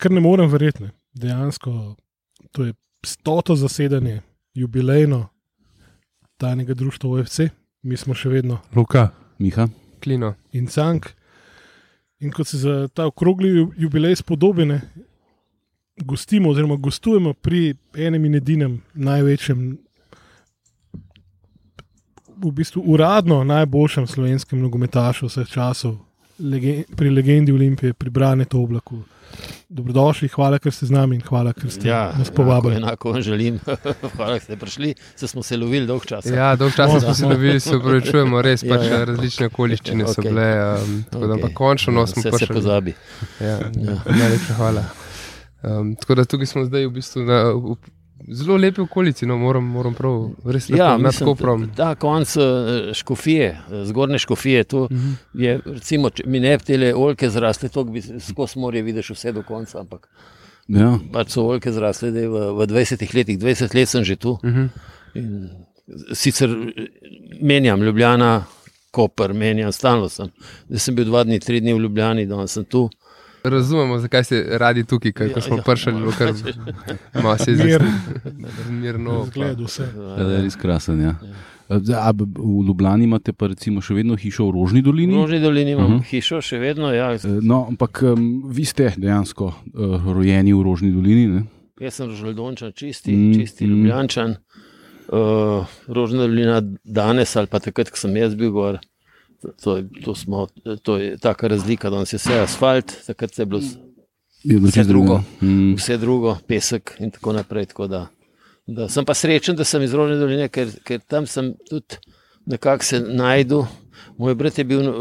kar ne morem verjeti. ne. Dejansko to je stoto zasedanje, jubilejno tajnega društva OFC, mi smo še vedno Luka, Miha. Klino. in cank. In kot se za ta okrogli ju- jubilej spodobi, ne, gostimo, oziroma gostujemo pri enem in edinem največjem, v bistvu uradno najboljšem slovenskem nogometašu vseh časov, lege, pri legendi Olimpije, pri Branetu Oblaku. Dobrodošli, hvala, ker ste z nami in hvala, ker ste Ja, nas povabili. Enako, enako vam želim. Hvala, da ste prišli. Se smo se lovili dolg čas. Ja, dolgo časa smo se lovili, se upravičujemo, res Ja, pač ja. različne okoliščine so Okej. bile. Um, tako da Okej. pa končno no, smo Vse se prišli. pozabi. Ja, najlepša hvala. Um, tako da tukaj smo zdaj v bistvu na v, zelo lepi okolici, no, moram, moram prav, res lepo, Ja, nad mislim, Koprom. ta konc eh, škofije, eh, zgornje škofije, tu Mhm. je, recimo, če mi ne bi te oljke zrasle, to bi skozi morje vidiš vse do konca, ampak Ja. pač so oljke zrasle, da je v, v 20 letih, 20 let sem že tu. Mhm. In sicer eh, menjam Ljubljana, Koper, menjam, stalno sem. Zdaj sem bil dva dni, tri dni v Ljubljani, danes sem tu. Razumemo, zakaj ste radi tukaj, ker Ja, ko smo ja. prišli, bilo kar malo se je Mir, zmirno. zgled, vse. Ja, da je res krasen. Ja. Zdaj, a v Ljubljani imate pa recimo še vedno hišo v Rožni V dolini. Rožni dolini imam uh Mhm. -huh. hišo, še vedno. Ja. Eh, No, ampak um, vi ste dejansko uh, rojeni v Rožni dolini. Ne? Jaz sem rožnodončan, čisti, Mm, čisti mm. mm. ljubljančan. Uh, Rožna dolina danes ali pa takrat, ko sem jaz bil gor. To, to, je- to, smo, to je taka razlika, da je vse asfalt, takrat je bilo Vse drugo. Mm. vse drugo, pesek in tako naprej. Tako da, da sem pa srečen, da sem iz Rožne doline, ker, ker tam sem tudi nekako se najdu. Moj brat je bil uh,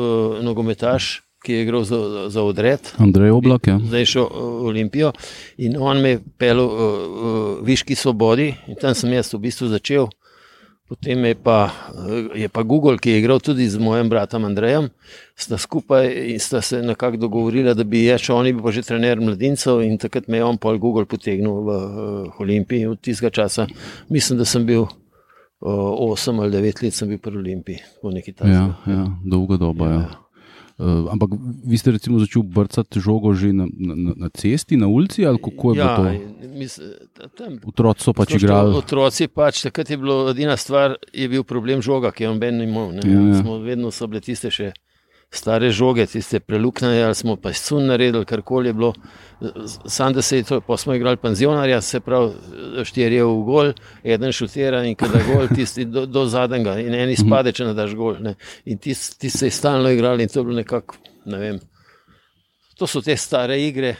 nogometaš, ki je igral za, za odred. Andrej Oblak. Ja. zdaj šel v Olimpijo in on me je pel v, v Viški svobodi in tam sem jaz v bistvu začel. Potem je pa, eh, je pa Google, ki je igral tudi z mojim bratom Andrejem, sta skupaj in sta se nekako dogovorila, da bi jaz, šel, on je bil pa že trener mladincev in takrat me je on pol Google potegnil v, v Olimpiji od tistega časa. Mislim, da sem bil uh, 8 ali 9 let sem bil pri Olimpiji, v neki Ja, tazi. ja, dolga doba. Ja. Uh, ampak vi ste recimo začeli brcati žogo že na, na, na cesti, na ulici, ali kako je ja, bilo to? mis, tam Otroci so pač igrali. Otroci pač, takrat je bilo edina stvar, je bil problem žoga, ki je on ben imel. ne. Ja, ja. Smo vedno so bile tiste še stare žoge, tiste preluknjene, ali smo pa sun naredili, karkoli je bilo. Sam da se je to, pa smo igrali penzionarja, se pravi, štirje v gol, eden šutira in kada gol, tisti do, do zadnjega in eni Mhm. spade, če ne daš gol. Ne. In tisti tis se je stalno igrali in to je bilo nekako, ne vem. To so te stare igre,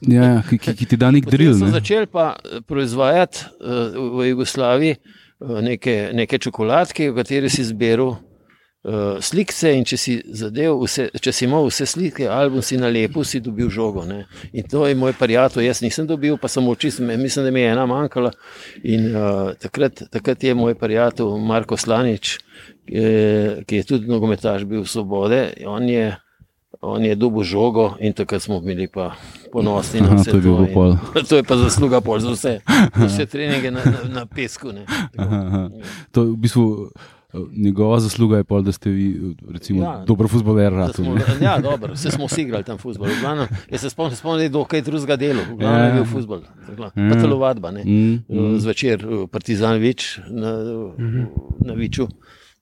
Ja, ja, ki, ki, ki ti da nek so Ne? začeli pa eh, proizvajati uh, v Jugoslaviji uh, neke, neke čokoladke, v kateri si zbiral uh, slike. In če si, zadev, vse, če si imel vse slike, album si nalepil, si dobil žogo. Ne? In to je moj prijatelj, jaz nisem dobil, pa sem očist, mislim, da mi je ena manjkala. In uh, takrat, takrat je moj prijatelj Marko Slanič, je, ki je tudi nogometaš bil v Svobode. On je, on je dobil žogo in takrat smo bili pa ponosni na Aha, vse to je bil in- to je pa zasluga pol za vse, za vse treninge na, na, na pesku. Aha, aha. To je v bistvu eh, njegova zasluga, je pol, da ste vi eh, recimo, Ja. ja. dober futboler. Ja, dobro, vse smo si igrali tam futbol. Jaz se spomnim, spomnim da je dokaj drugega dela, Ja. je bil futbol, Ja. pa telovadba. ne. Mm, Uh, mm. Zvečer uh, Partizan Vič na, na Viču,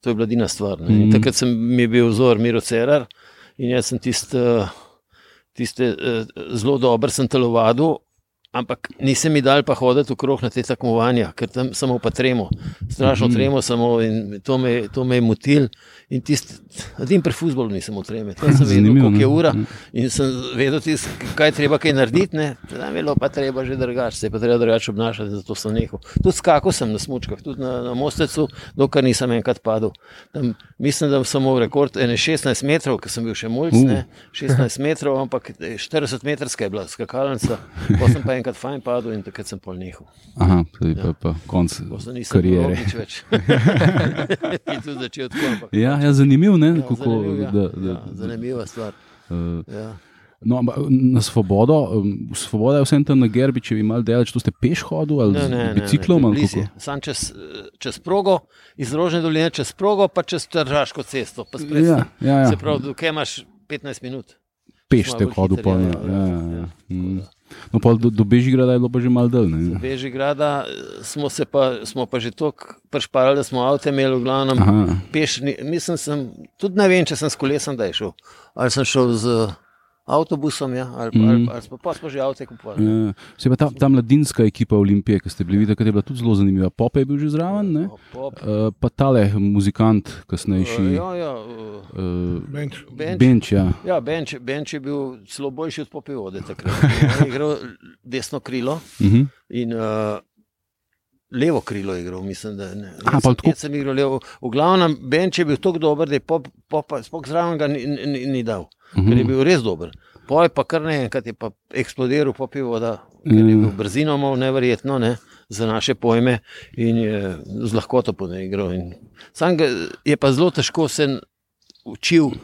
to je bila edina stvar. ne. In Mhm. Takrat sem mi je bil vzor Miro Cerar in jaz sem tiste, uh, tiste uh, zelo dober sem telovadil. Ampak nisem mi dal pa hoditi okrog na te tekmovanja, ker tam samo pa tremo, strašno Mhm. tremo samo in to me, to me je motil. In tisti, edin pri futbolu nisem utreme, tam sem vedel, koliko je ura Mm. in sem vedel, tist, kaj treba kaj narediti, ne, tam je bilo pa treba že drugače, se je pa treba drugače obnašati, zato sem nehal. Tudi skakal sem na smučkah, tudi na, na mostecu, dokler nisem enkrat padel. Tam, mislim, da sem imel rekord ene 16 metrov, ker sem bil še mulj, Uh. ne, 16 metrov, ampak 40 metrska je bila skakalnica, pa sem pa enkrat fajn padel in takrat sem pol nehal. Aha, zdaj pa, pa konc karijere. In tudi začel tako. Ja, ja, zanimiv je, Ja, kako. zanimiv, ja. da, da, Ja, zanimiva stvar. uh, Ja. no, ampak na svobodo, svoboda je vsem tam na Gerbi, če bi imeli delač, to ste peš hodili ali Ne, ne, ne, biciklom ne, je. Sam čez, čez progo, iz Rožne doline čez progo, pa čez Tržaško cesto. pa Ja, ja, ja. Se pravi, dokaj imaš 15 minut. Peš bolj hodil hitri, pol. ja, Ja, ja, ja, No, pa do, do Bežigrada je bilo pa že malo dal. ne? Bežigrada eh, smo, se pa, smo pa že tako prešparali, da smo avto imeli v glavnem. Peš, ni- mislim, sem, tudi ne vem, če sem s kolesom da šel. Ali sem šel z avtobusom, ja, ali, Mhm. ali, ali smo, pa smo že avto kupovali. Ja. Se pa ta, ta mladinska ekipa Olimpije, ki ste bili videli, je bila tudi zelo zanimiva. Pope je bil že zraven, ne? Pop, Uh, pa tale muzikant, kasnejši. ja, ja, uh, Uh, Benč. Benč. Benč, ja. Ja, Benč, Benč je bil celo boljši od Popevode takrat. Je igral desno krilo Uh -huh. in uh, levo krilo igral, mislim, da ne. Aha, Jaz jaz sem igral levo. V glavnem, Benč je bil tako dober, da je pop, pop, spok zraven ga ni, ni, ni dal, Mhm. ker je bil res dober. Poj pa kar naenkrat je pa eksplodiral Popevoda, ker je Ja. bil brzino imel neverjetno, ne, za naše pojme in je z lahkoto poneigral. In Sam je pa zelo težko se učil uh,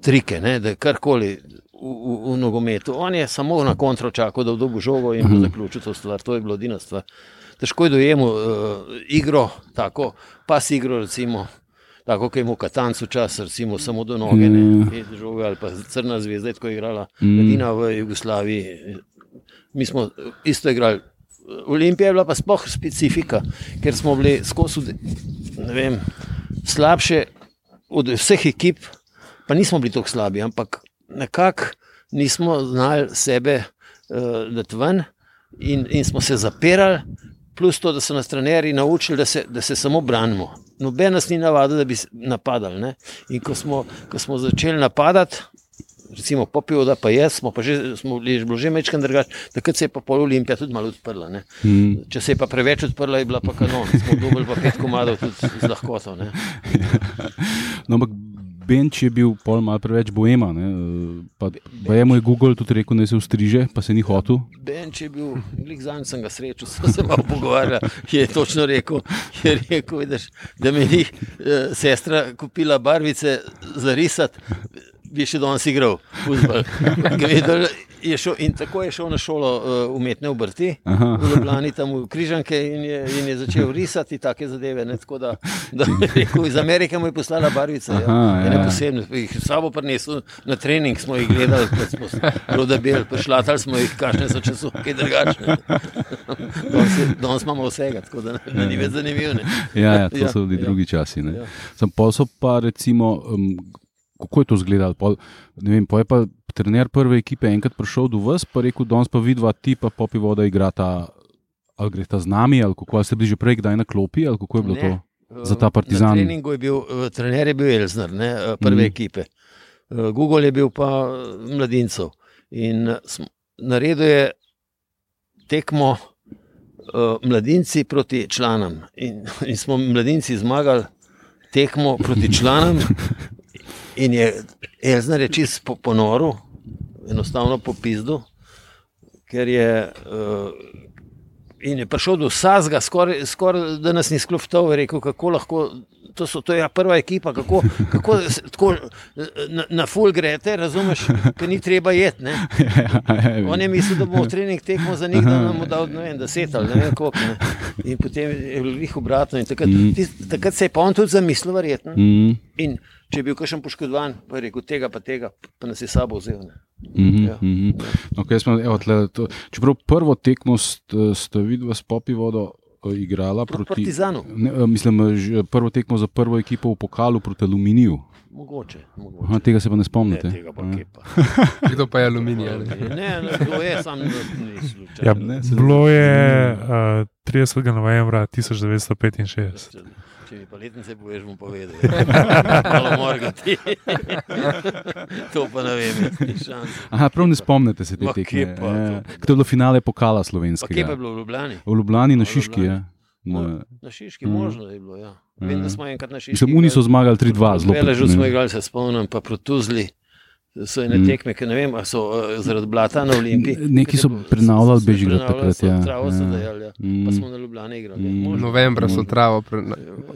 trike, ne, da karkoli v, v, v nogometu. On je samo na kontro čakal, da vdobu žogo in bo zaključil to stvar. To je bilo edina stvar. Težko je dojemal uh, igro, tako pas igro, recimo. Tako kot je imel Katanc včasih, recimo samo do noge, ne, Ja. in žoge, ali pa Crna zvezda, je tako igrala, Mm. edina v Jugoslaviji. Mi smo isto igrali. Olimpija je bila pa sploh specifika, ker smo bili skozi vem, slabše od vseh ekip, pa nismo bili tako slabi, ampak nekako nismo znali sebe uh, dati ven in, in smo se zapirali, plus to, da so nas trenerji naučili, da se, da se samo branimo. Noben nas ni navadil, da bi napadali. Ne? In ko smo, ko smo začeli napadati, recimo popijo, da pa jaz, smo pa že, smo bili, bilo že mečkan drugače, takrat se je pa pol Olimpija tudi malo odprla. Ne? Mm. Če se je pa preveč odprla, je bila pa kanon. Smo dobili pa pet komadov tudi z lahkoto. Ne? No, ampak Benč je bil pol malo preveč boema. ne, eh, Pa, je moj Google tudi rekel, da se ustriže, pa se ni hotel. Benč je bil, glik zanj sem ga srečal, sem se malo pogovarjal. Je točno rekel, je rekel vidiš, da mi ni eh, sestra kupila barvice za risati, bi še danes igral. fuzbal. Ga je šel, in tako je šel na šolo uh, umetne obrti, Aha. v Ljubljani, tam v Križanke, in je, in je začel risati take zadeve. Ne, tako da, da rekel, iz Amerike mu je poslala barvice, ja, Aha, ene ja. posebne. Jih sabo prinesel na trening, smo jih gledali, kot smo rodabeli, prišlatali smo jih, kakšne so časovke, drugačne. Danes Danes imamo vsega, tako da, da ni več zanimivo. ne. Ja, ja, to Ja, so bili ja. drugi časi. ne. Ja. Sam pa so pa recimo, um, kako je to izgledalo? Pol, vem, pa je pa trener prve ekipe enkrat prišel do vas, pa rekel, danes pa vidva ti pa popi voda igrata. Ali gre ta z nami, ali kako ali ste bili že prej kdaj na klopi, ali kako je bilo Ne. to? Za ta Partizan. Na treningu je bil, eh, trener je bil Elzner, ne, eh, prve mm. ekipe. Eh, Google je bil pa eh, mladincev. In eh, naredil je tekmo mladinci proti članom. In, in smo mladinci zmagali tekmo proti članom. In je Elzner je čist po ponoru, enostavno po pizdu, ker je. Uh, In je prišel do Sazga, skoraj, skoraj da nas ni sklopil, rekel, kako lahko. To, so, to je ja prva ekipa, kako, kako tako, na, na full grete, razumeš, ker ni treba jeti. ne. On je mislil, da bo trening tekmo za njih, da nam bo dal ne vem, deset ali ne vem koliko. Ne. In potem je bilo njih obratno. In Takrat, Mm. tis, takrat se je pa on tudi zamislil, verjetno. Mm, In če je bil kakšen poškodovan, pa je rekel tega, pa tega, pa nas je sabo vzel. Ne. mm, Ja. mm. Okay, smo, evo, tle, to, čeprav prvo tekmo ste, videli s popi vodo uh, igrala Proti proti. Partizanu, Ne, eh, mislim, že prvo tekmo za prvo ekipo v pokalu proti Aluminiju. mogoče. mogoče. Aha, tega se pa ne Ne, spomnite. tega pa Ja. kje pa. Kdo pa je aluminij? ali? Ne, ne, kdo je, sam ni slučajno. Ja, Ne, bilo je uh, 30. novembra 1965. Če, mi pa letnice poveš, bom povedal. Malo morgati. to pa ne vem, ni šans. Aha, prav ne spomnite se te Ma, tekme. pa Ja. to? To je bilo finale pokala Pa kje pa je slovenskega. bilo v Ljubljani? V Ljubljani na Šiški. Ja. Na, Na Šiški, Mm. možno je bilo. Ja. Vem, Ja. da smo enkrat na Šiški. mislim, oni so zmagali 3-2, zelo že ne. smo igrali, se spomnim, pa protuzli. So ene Mm. tekme, ki ne vem, ali so uh, zaradi blata na Olimpiji. Neki so prenavljali Bežigrad takrat, ja. Travo so Ja. dajali, ja. Mm. pa smo na Ljubljani igrali. ja. Mm. Možno. Novembra so travo. Pre...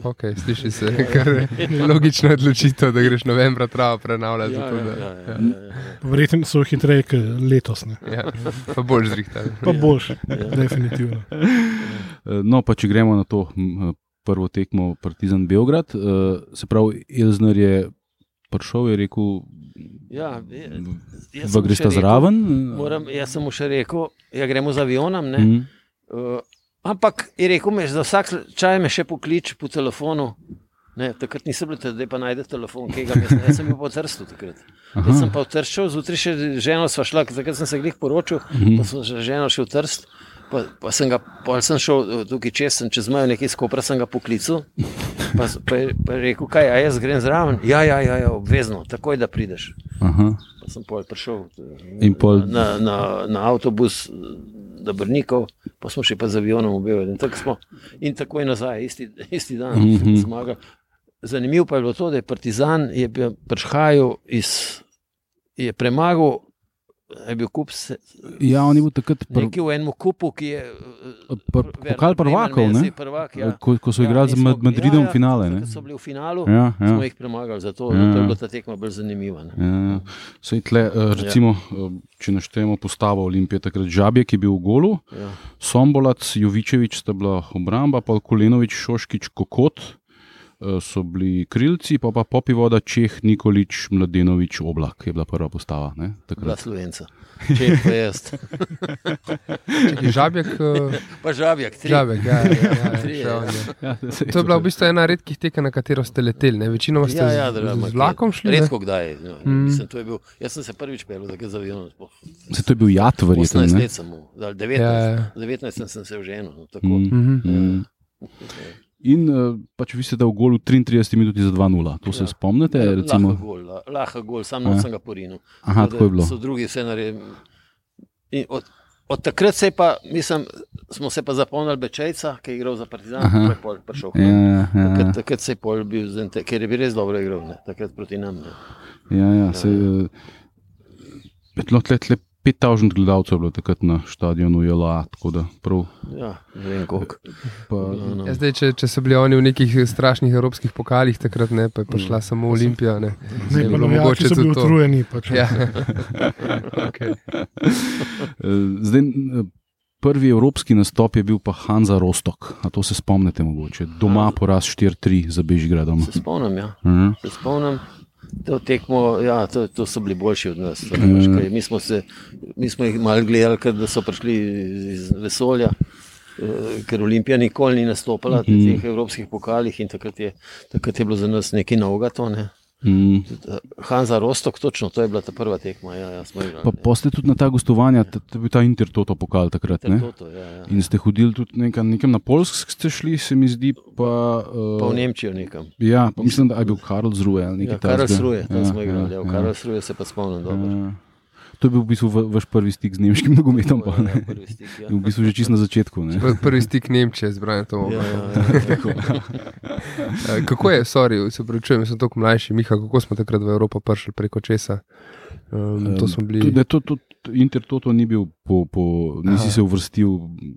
Okay, sliši se, kar je logična odločitev, da greš novembra travo prenavljati. Ja, zato ja, da- ja, ja, ja, ja. Verjetno so hitreje kot letos, ne. Ja, pa bolj zrihtali. pa boljš, Ja. definitivno. Eh, No, pa če gremo na to m, eh, prvo tekmo Partizan Beograd, se pravi, Elzner je prišel in rekel, Ja, jaz V greš še ta zraven? Moram, jaz sem mu še rekel, ja, gremo z avionom. ne. Mhm. Uh, ampak je rekel, me, za vsak čaj me še pokliče po telefonu. Ne, takrat nisem bil, zdaj pa najde telefon, ki ga jaz, jaz sem bil po Trstu takrat. Jaz sem pa v Trst šel, zjutraj še ženo sva šla, takrat sem se glih poročil, pa sem že ženo šel v Trst. Pa, pa sem ga, pa sem šel eh, tukaj čez, sem čez mejo nekaj skopra, sem ga poklical. Pa, pa, je- pa je rekel, kaj, a jaz grem zraven. Ja, ja, ja, ja obvezno, takoj da prideš. Aha. Pa sem pol prišel In pol- na, na, na avtobus eh, do Brnikov, pa smo še pa z avionom objavili. In, tako smo- in takoj nazaj, isti, isti dan, mm. -hmm. zmagal. Zanimivo pa je bilo to, da je Partizan je bil prišhajal iz, je premagal, je bil kup se, Ja, on je bil takrat pr, nekje v enem kupu, ki je. eh, pr, pokal prvakov, ne? Prvak, ja. Ko, ko so igrali z Mad- Madridom ja, ja, finale. Ne? Ko so bili v finalu, Ja, ja. smo jih premagali, zato, Ja, zato je ja. bila ta tekma bolj zanimiva. Ne. Ja, sej tle, eh, recimo, eh, če naštejemo postavo Olimpije, takrat Žabje, ki je bil v golu, Ja. Sombolac, Jovičevič sta bila obramba, pa Kolenovič, Šoškič, Kokot so bili krilci, pa pa Popivoda, Čeh, Nikolič, Mladenovič, Oblak je bila prva postava. Ne, Dva takrat. slovenca. Če pa jaz. Čekaj, Žabjek, eh, Pa žabjak, tri. žabjek ja, ja, ja, ja, on je. Ja, sej To je bila v bistvu ena redkih tekem, na katero ste leteli. Ne? Večinoma ste Ja, ja, da, z, z vlakom šli. ne? Redko kdaj. No, Mm. mm. mislim, to je bil, jaz sem se prvič pel, da z avionom. sploh. Sej to je bil jat, verjetno. 18 ne? let sem mu, ali 19, Ja, ja, ja. ja. 19 sem, se vženil. No, tako. Mm, Mhm. mm. In uh, pač vi ste dal gol v 33 minuti za 2-0. To se Ja. spomnite? Ja, Recimo, Lahko gol, la- lahko gol, sam Ja. sem ga porinil. aha, tako je bilo. So drugi vse naredili. Od, od takrat se pa, mislim, smo se pa zapomnili Bečejca, ki je igral za Partizan, pa je pol prišel. Ja, ja, ja. Takrat, takrat se je pol bil, zente- ker je bil res dobro igral, ne, takrat proti nam. Ne. Ja, ja, se, uh, tle, tle 5000 gledalcev je bilo takrat na stadionu JLA, tako da prav. Ja, ne vem koliko. Pa, No, no. Ja, zdaj, če, če so bili oni v nekih strašnih evropskih pokalih, takrat ne, pa je prišla Mm. samo Olimpija. Ne, Ne, pa bilo novijaki so bili utrujeni. Pač. Ja. okay. Eh, Zdaj, prvi evropski nastop je bil pa Hanza Rostok. A to se spomnite mogoče? Doma poraz 4-3 za Bežigradom. Se spomnim, ja. Mhm. Se spomnim. To tekmo, ja, to, to so bili boljši od nas. to veš, kaj, Mi smo, se, mi smo jih malo gledali, ker so prišli iz vesolja, eh, ker Olimpija nikoli ni nastopala v Mhm. teh evropskih pokalih in takrat je, takrat je bilo za nas nekaj novega. To, ne. Mm. Hanza Rostok, točno to je bila ta prva tekma. Ja, ja, igrali. Pa poste tudi na ta gostovanja, to je bil ta Intertoto pokal takrat. Ter Ne? Toto, ja, ja. In ste hodili tudi nekam, nekam na Polsk, ste šli, se mi zdi, pa. Pa v Uh, Nemčijo nekam. ja, pa mislim, da je bil Karlsruhe ali Ja, Karl. Sruje, tam smo igrali. Ja, v ja. Karl Sruje se pa spomnim dobro. Ja. To je bil v bistvu va- vaš prvi stik z nemškim nogometom. pa, Ja, ne? prvi stik, ja. V bistvu že čist na začetku. ne. Pr- Prvi stik Nemčije z Brianom Tomom. Ja, ja, ja. Eh, Kako je, sorry, se pravičujem, sem tako mlajši, Miha, kako smo takrat v Evropo prišli preko česa? Um, to smo bili. Tudi, to, to, to, Intertoto ni bil, po, po, nisi Aha. se uvrstil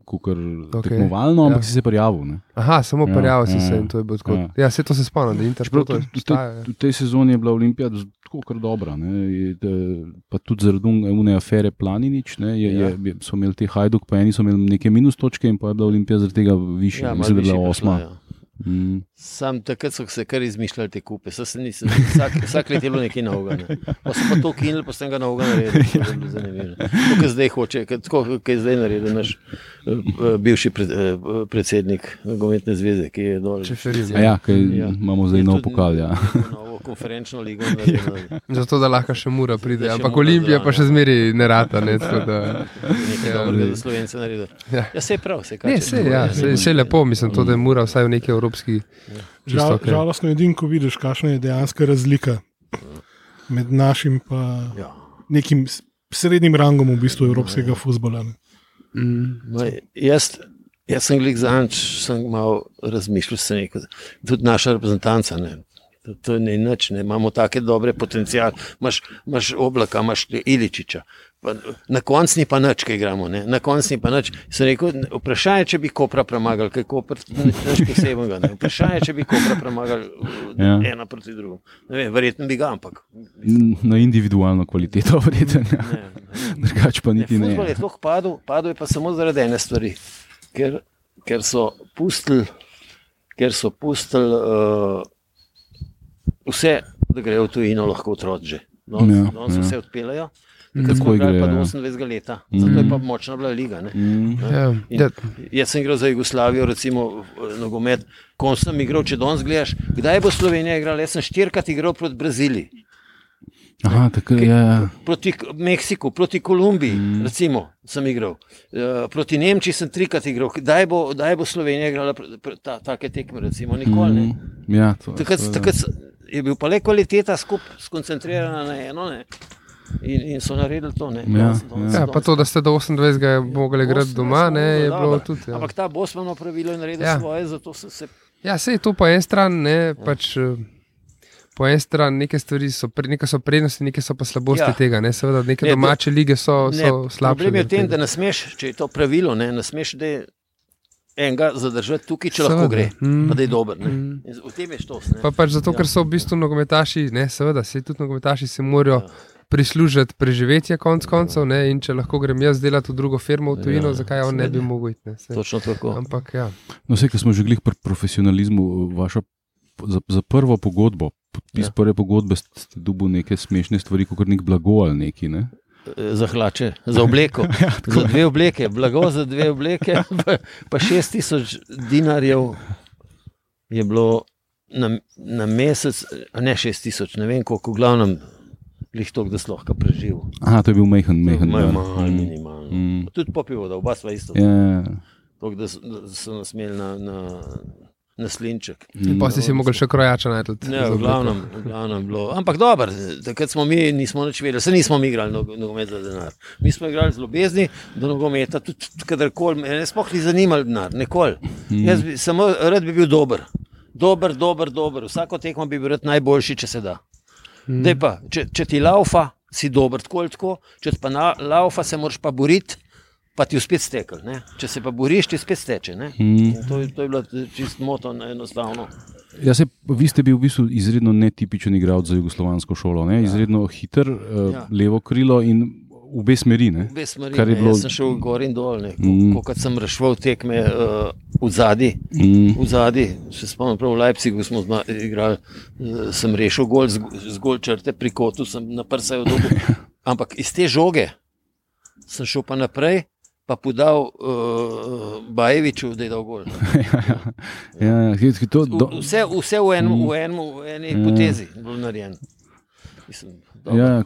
kot Ok, tekmovalno, ampak ja. si se prijavil. Ne? Aha, samo Ja, prijavil si ja, se in to je bilo tako. ja. Ja, se to se spomnim, da Čeprav Interpol tudi v tej- sezoni je bila Olimpija z- tako kar dobra. Ne, pa tudi zaradi un- une afere Planinič, ne, je, Ja. je, so imeli te Hajduk, pa eni so imeli neke minus točke in pa je bila Olimpija zaradi tega višja. Ja, Ja, Mislim, da je bila osma. prišla, ja. Mm. Sam takrat so se kar izmišljali te kupe, nisem, vsak, vsak let je bilo nekaj novega. Ne. Pa so pa to ukinili, pa sem ga novega naredil. to. To, kar zdaj hoče, kar- tako kot je zdaj naredil naš eh, bivši pred, eh, predsednik nogometne zveze, ki je dol. Čeferin. A Ja, Ja. ja. imamo zdaj nov pokal. Ja. Novo konferenčno ligo. naredil. Zato, da lahko še mura pride, ampak Mura Olimpija pa še ja. zmeri ne rata. Ne, tako da, Nekaj Ja, dobrega za slovence naredil. ja. Ja, se je prav, se je kaj. Ne, se, ja, se, se je lepo, mislim, to, da je mura vsaj v neki evropski. čisto Žal, žalostno je edino, ko vidiš, kakšna je dejanska razlika med našim in Ja. nekim srednjim rangom v bistvu evropskega futbola. ne. Mm. No, jaz, jaz sem glik zanč, sem malo razmišljal, sem rekel, tudi naša reprezentanca. Ne. To, to ni nič, ne. imamo take dobre potencijale. Imaš, imaš oblaka, imaš Iličiča. Pa, na koncu ni pa nič, kaj igramo. Ne. Na koncu ni pa nič. Sem rekel, vprašanje, če bi Kopra premagali, kaj Kopr ni nič posebnega. Ne. Vprašanje, če bi Kopra premagali Ja. ena proti vem, verjetno bi ga, ampak. Na individualno kvaliteto, verjetno. Ja. Drugač pa niti ne. Futbol je tako padel, padel je pa samo zaradi ene stvari, ker, ker so pustili, ker so pustili uh, vse, da grejo v tujino, lahko otroci. Ja, Danes ja, ja. vse. Mm. Smo Tako gre, pa do ja. 28 leta, zato je pa močna bila liga. Ne? Mm. Ja, In ja, Jaz sem igral za Jugoslavijo, recimo nogomet, ko sem igral, če danes gledaš, kdaj bo Slovenija igrala. Jaz sem štirikrat igral proti Braziliji, Aha, tako je. Ja. proti Meksiku, proti Kolumbiji, mm. recimo, sem igral. Uh, proti Nemčiji sem trikrat igral. Kdaj bo, kdaj bo Slovenija igrala pr- pr- ta, take tekme, recimo, nikoli. Ne? Mm. Ja, Takrat, takrat je bil pa le kvaliteta skupaj skoncentrirana na eno. Ne? In, in so naredili to. Ne? Ja, Danes- danes- ja, danes- pa to, da ste do 28. mogli igrati doma, ne, je bilo Dobro. tudi. Ja. Ampak ta Bosmanov pravilo je naredil Ja. ja. svoje, zato se, se Ja, sej to po eni strani, ne, pač, eh, po eni strani neke stvari so, pre, neke so prednosti, neke so pa slabosti Ja. ja. tega. Ne, seveda, neke Ne, domače lige so, Ne, so slabše. Problem je v tem, zaradi da tega. ne smeš, če je to pravilo, ne, ne smeš da enega zadržati tukaj, če Seveda. lahko gre, Mm. da je dober. ne. Mm. V tem je štos. ne. Pa pač zato, Ja. ja. ker so v bistvu nogometaši, ne, seveda, se tudi nogometaši se morajo Ja. ja. prislužiti preživetje, konc koncev. Ne, in če lahko grem jaz delati v drugo firmo v tujino, Ja, ja, zakaj on ne bi mogel iti. Točno tako. Ampak ja. No, vse, ki smo že glih pri profesionalizmu, vaša, za, za prvo pogodbo, podpis Ja. ja. prve pogodbe, ste, ste dubili neke smešne stvari, kot nek blago ali neki. Ne? Za hlače, za obleko. za dve obleke, blago za dve obleke, pa, pa šest tisoč dinarjev je bilo na, na mesec, ne šest tisoč, ne vem koliko, v glavnem, lih to, da sloh preživel. Aha, to je bil. Malo, ja. malo, Mm. minimalno. Mm. Tudi popivo, da oba sva isto. Ja, ja, so, da so nas imeli na, na, na slinček. In pa si si mogel še krojača najti. Ne, v glavnem, v glavnem bilo. Ampak dobro, takrat smo mi nismo nič vedeli, se nismo igrali nog- nogomet za denar. Mi smo igrali z ljubezni do nogometa, tudi kadarkoli, ne sploh ni zanimal denar, nikoli. Jaz bi samo rad bi bil dober. Dober, dober, dober. Vsako tekmo bi bil rad najboljši, če se da. Daj pa, če, če ti laufa, si dober, tako ali tako, če ti pa na, laufa, se moraš pa boriti, pa ti spet stekel. Ne? Če se pa boriš, ti spet steče. In To, je- to je bilo čist moto, enostavno. Ja, se, vi ste bil v bistvu izredno netipičen igralec za jugoslovansko šolo. Ne? Izredno hiter, uh, Ja. ja. levo krilo in v obe smeri. Ne? Obe smeri, Kar je bilo- jaz sem šel gor in dol, ne, Mm. ko, ko sem rešval tekme uh, v zadnji. Mm. V zadnji, se spomnim, prav v Leipzigu smo zma, igrali, eh, sem rešil gol z, z gol črte pri kotu, sem na prsaju dobil. Ampak iz te žoge sem šel pa naprej, pa podal uh, Bajeviču, da je dal gol. Ja, ja, ki- ki to, do, Vse, vse v, enem, v, enem, v eni Ja. potezi je bilo narejeno. Mislim, dobro, ja,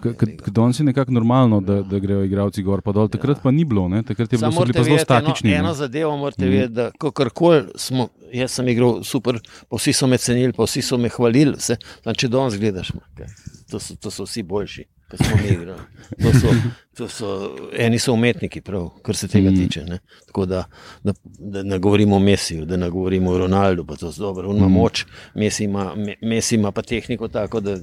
danes je nekako normalno, da, da grejo igralci gor in dol. Takrat Ja. pa ni bilo, ne? takrat je bilo, morate pa zelo vedeti eno, statični. eno ne. zadevo, morate mm. vedeti, da kakorkoli smo, jaz sem igral super, pa vsi so me cenili, pa vsi so me hvalili. Vse. Znači, danes gledaš, kaj, to, so, to so vsi boljši, kot smo mi igrali. To so, to so, eni so umetniki, prav, kar se tega Mhm. tiče. Ne. Tako da, da, da ne govorimo o Messiju, da ne govorimo o Ronaldu, pa to je dobro, on ima Mhm. moč, Messi ima, Me- Messi ima pa tehniko tako, da,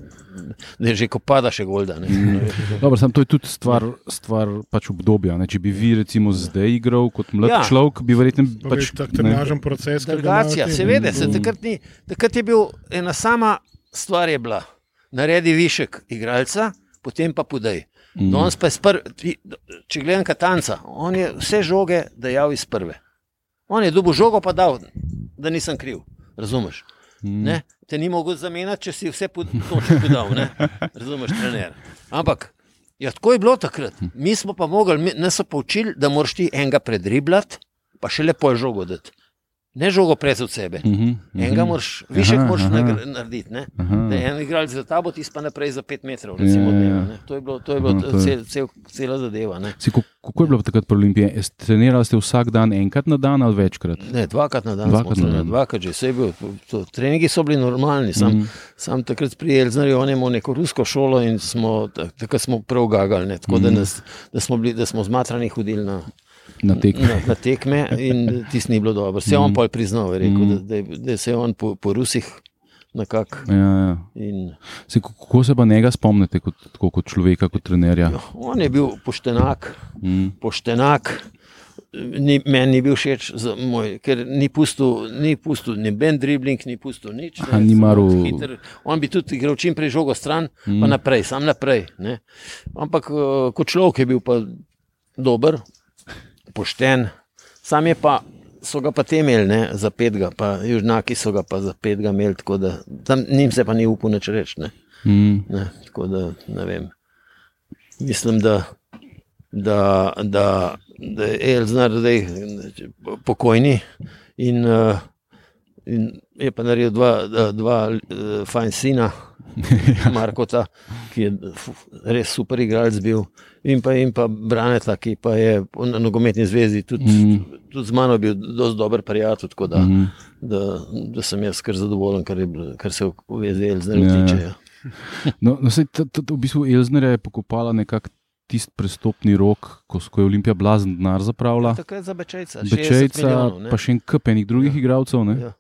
da je že ko pada še golda. Ne. Mhm. Dobro, sam, to je tudi stvar, stvar pač obdobja. Ne? Če bi vi recimo zdaj igral kot mlad Ja. človek, bi verjetno Pač, pač, tak ne, trenažen proces. ki ti. seveda, se takrat, ni, takrat je bil ena sama stvar, je bila, naredi višek igralca, potem pa podaj. Mm. Danes pa je spr, ti- če gledam Katanca, on je vse žoge dajal iz prve. On je dobil žogo, pa dal, da nisem kriv. Razumeš? Mm. Ne? Te ni mogel zamenjati, če si vse pod- točke podal. Ne? Razumeš, trener. Ampak ja, tako je bilo takrat. Mi smo pa mogli, mi- nas so poučili, da moraš ti enega predriblati, pa še lepo žogo dati. Ne žogo pred od sebe. Mm -hmm, Enega moraš, višek Aha, moraš aha. narediti. Ne? Aha. Je en igralec za tabo, ti pa naprej za pet metrov. Recimo, Ja, ja, ja. ne. To je bilo, to je bilo No, to je- cel, cel, cela zadeva. Ne? Si, kako, je bilo takrat pri Olimpiji? Trenirali ste vsak dan, enkrat na dan ali večkrat? Ne, dvakrat na dan, Dvakrat na dan. dvakrat že, vse je bil. To, treningi so bili normalni, sam, mm. sam takrat pri Elznarju, imel neko rusko šolo in smo, tak- takrat smo prav gagali, ne, tako mm. da, Mhm. nas, da, smo bili, da smo zmatrani hodili na, Na tekme. na, na tekme in tisto ni bilo dobro. Se je on Mhm. pol priznal, je rekel, Mhm. da, da, da se je on po, po Rusih nekako. Ja, ja. in- Se, kako se pa njega spomnite kot, tako, kot človeka, kot trenerja? On je bil poštenak, Mm. poštenak. Ni, meni ni bil všeč, moj, ker ni pustil, ni pustil noben dribling, ni pustil nič. Aha, ni maral- hiter. On bi tudi igral čim prej žogo stran, mm. pa naprej, sam naprej. Ne. Ampak eh, kot človek je bil pa dober, pošten. Sam je pa, so ga pa te imeli ne, za petega, pa južnaki so ga pa za petega imeli, tako da tam njim se pa ni upal nič reči. ne. Mm. Ne, tako da ne vem. Mislim, da, da, da, da je Elznar zdaj pokojni in, uh, in je pa naredil dva, dva, dva uh, fajn sina, Markota, ki je res super igralec bil, in pa, in pa Braneta, ki pa je na nogometni zvezi tudi, Mm. tudi z mano bil dosti dober prijatelj, tako da, Mm. da, da sem jaz kar zadovoljen, kar, je, kar se v vezi Elznar Ja. ja. tiče. Ja. No, no, sej, t, t, t, v bistvu Elzner je pokopala nekako tisti prestopni rok, ko, ko je Olimpija blazen denar zapravila. Takrat za Bečejca, 60 Bečejca, milijonov, ne. pa še en kup enih drugih ja. igralcev. ne. Ja.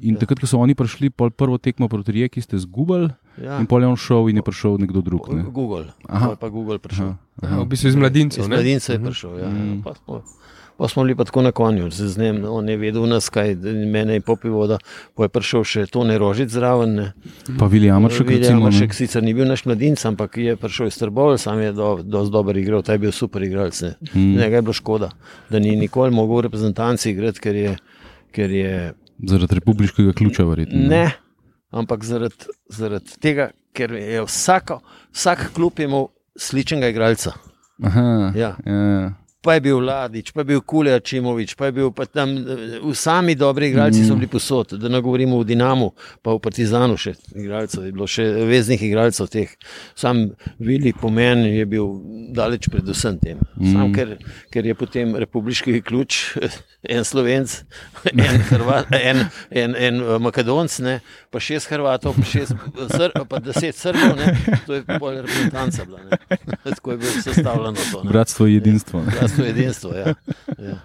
In Ja. takrat, ko so oni prišli, pol prvo tekmo proti Rijeki, ste zgubili, Ja. in pol je on šel in je prišel nekdo drug. Ne? Google, Aha. Pa Google prišel. Aha, Ja, aha. v bistvu iz mladincev. Iz ne? mladinca je Mhm. prišel. Ja. Mhm. Pa, smo, pa smo bili pa tako na konju, z njim, on je vedel nas, kaj mene je popivo, da pa je prišel še Tone Rožic zraven. ne. Pa William Amršek, ne. Amršek sicer ni bil naš mladinec, ampak je prišel iz Trbol, sam je do, dosti dober igral, ta je bil super igralec. Ne. Mm. Njega je bilo škoda, da ni nikoli mogel v reprezentanci igrati, ker je, ker je Zaradi republiškega ključa, verjetno. Ne, ampak zaradi, zaradi tega, ker je vsako, vsak klub imel sličnega igralca. Aha, Ja. ja. Pa je bil Ladič, pa je bil Kulja Čimovič, pa je bil pa tam, eh, sami dobri igralci so bili posod, da ne govorimo o Dinamu, pa v Partizanu še igralcev, je bilo še veznih igralcev teh. Sam Vili pomen je bil daleč pred vsem tem. Sam, Mm. ker, ker je potem republiški ključ, en slovenc, en, Hrvat, en, en, en eh, makedonc, ne, pa šest Hrvatov, pa, šest, sr, pa deset Srbov, ne, to je bolj reprezentanca bila. Ne. Tako je bilo sestavljeno to. Ne. Bratstvo je jedinstvo. ne. Je edinstvo. Ja. Ja.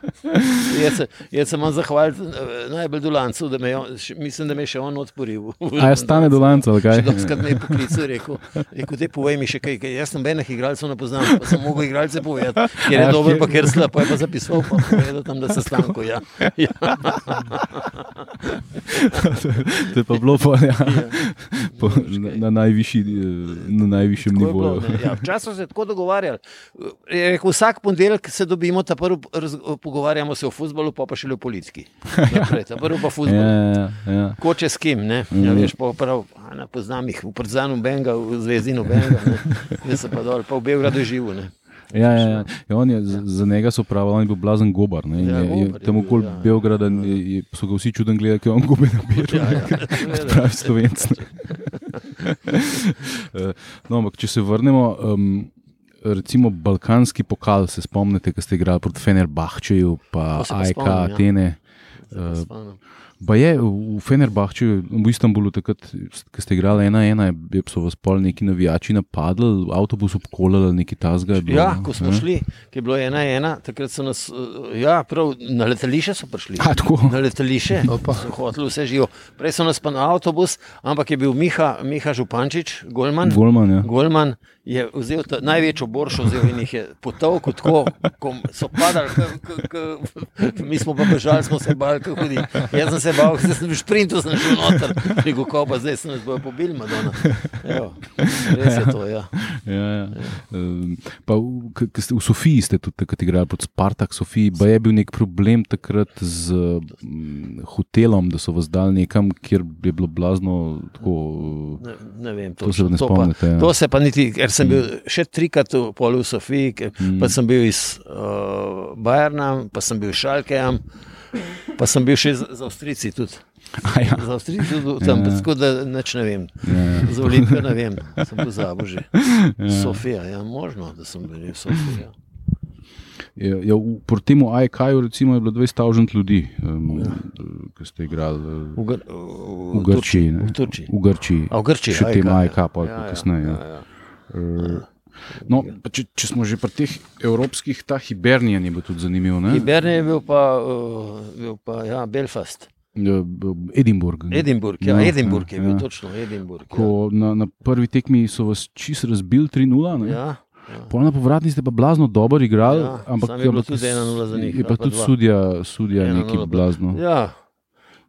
Jaz se, jaz se moram zahvaliti eh, najbolj Dulancu, da me je, mislim, da me je še on odporil. A je stane do lanca, ali kaj? Dokskrat me je poklical, rekel, rekel te povej mi še kaj, kaj jaz nobenih igralcev ne poznam, pa sem mogel igralce povedati, ker je Ja, dober, pa ker slab, pa je pa zapisal, pa povedal tam, da se stanko. Ja. Ja. To je pa bilo pa, ja, Ja. po, na, na, najvišji, eh, na najvišjem je bilo, nivoju. ne. ja, včasih so se tako dogovarjali. Rekel, vsak ponedeljek se dobimo, ta raz, pogovarjamo se o futbalu, pa pa še o politiki. Naprej, ta prvi pa futbol. Ja, ja, ja. Ko če s kim, ne, ja, Mhm. veš, pa prav, ne poznam jih, v Przanu Benga, v Zvezdi Nobenga, jaz sem pa dol, pa v Beogradu živel, ne. Ja, ja, ja. Ja, on je, z- za njega so pravi, on je bil blazen gobar. Ne, Ja, je, je, je tam okoli ja. Beograda je, je, so ga vsi čuden gledali, ker je on gube nabira. Ja, ja, seveda. Pravi slovenc. Eh, no, ampak če se vrnemo, um, recimo Balkanski pokal, se spomnite, ko ste igrali proti Fenerbahčeju, pa AEK ja. Atene. Ja, spomnim. Pa je v Fenerbahčeju, v Istanbulu, takrat, ko ste igrali ena ena, je so vas pol neki navijači napadli, avtobus obkolali, neki tasga. je bilo, Ja, ne? ko smo Ne? šli, ki je bilo ena ena, takrat so nas, eh, ja, prav na letališče so prišli. A, tako. Na letališče so hoteli vse živo. Prej so nas pa na avtobus, ampak je bil Miha, Miha Župančič, Golman. Golman, ja. Golman je vzel ta, največjo boršo, vzel in jih je potovil, tako ko so padali, k, k, k, mi smo pa bežali, smo se bali, kako hudi. Jaz sem se bal, ker sem v sprintu sem šel noter, rekel, ko pa zdaj se nas bojo pobili, Madonna. Evo, res je to, ja. Ja, ja. Um, pa v, v Sofiji ste tudi takrat igrali pod Spartak Sofiji. Pa je bil nek problem takrat z um, hotelom, da so vas dali nekam, kjer je bilo blazno tako. Ne, ne vem, To se točno. ne pa, spomnite, ja. to se pa niti, ker sem bil še trikrat v polu v Sofiji, ker, Mm. pa sem bil iz uh, Bajerna, pa sem bil iz Šalkeja, pa sem bil še z, z Avstrijci tudi. A ja, Z Avstrijci tudi tam, Ja. ja. tako da nič ne vem. ja, Za Olimpijo ne vem, sem pozabil že. ja. Sofija, ja, možno, da sem bil v Sofiji. Ja. Ja, ja, v- proti temu AEK-ju recimo je bilo 20 tavžent ljudi, um, ja. ki ste igrali V, Gr v, v Grčiji. V Turčiji. V Grčiji. A v Grčiji, Še tem AEK, AEK, pol kasneje, ja. Ja, ja. Uh, No, če, če smo že pri teh evropskih, ta Hibernijan je bil tudi zanimiv. ne? Hibernijan je bil pa, uh, bil pa ja, Belfast. Ja, Edinburgh. Edinburgh, ja, Ja, Edinburgh je ja, bil ja. točno, Edinburgh. Ja. Ko na, na prvi tekmi so vas čist razbili 3-0. ne. Ja, ja. Pol na povratni ste pa blazno dobro igrali, Ja, ampak je bilo tudi 1:0 za njih, Je pa tudi sudja, sudja 1:0 neki bilo. blazno. Ja,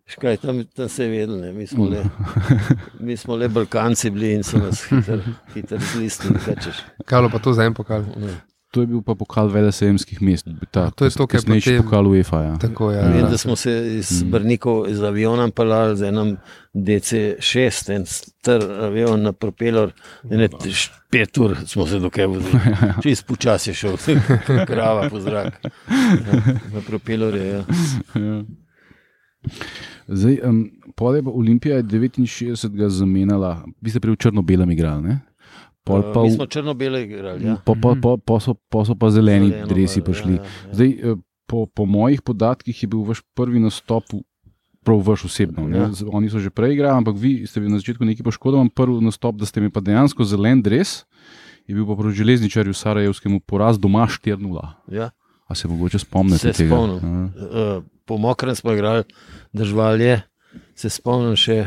škaj, tam, tam se je vedelo, ne. mi smo, le, mi smo le Balkanci bili in so nas hitro, zlistili. kaj pa to za en pokal? Ne. to je bil pa pokal velesejemskih mest. Ta, to je to, kar kasnejši potem- pokal UEFA. Ja. Tako je. Vem, Ja, da smo se iz Mm. Brnikov z avionom pelali z enim DC-6, en star avion na propeler, ne pet ur smo se dokaj vozili. Čez počasi je šel, krava po zrak. Ja, na propelerje. Ja. Zdaj, um, pol je Olimpija je 69 zamenjala, vi ste v črno-belem igrali, ne? Pol pa Uh, Mi v- smo črno-bele igrali. Ja. Po, po, po, po, so, po so pa zeleni Zeleno, dresi prišli. ja, ja. Zdaj, eh, po, po mojih podatkih je bil vaš prvi nastop, prav vaš osebno. Ja. Ja. Oni so že prej igrali, ampak vi ste bili na začetku neki poškodovan. Prvi nastop, da ste imeli pa dejansko zelen dres, je bil pa proti železničarju Sarajevskemu poraz doma 4-0. Ja. A se mogoče spomnite Se tega? spomnim. Ja. Uh, po mokrem smo igrali držvalje, se spomnim še.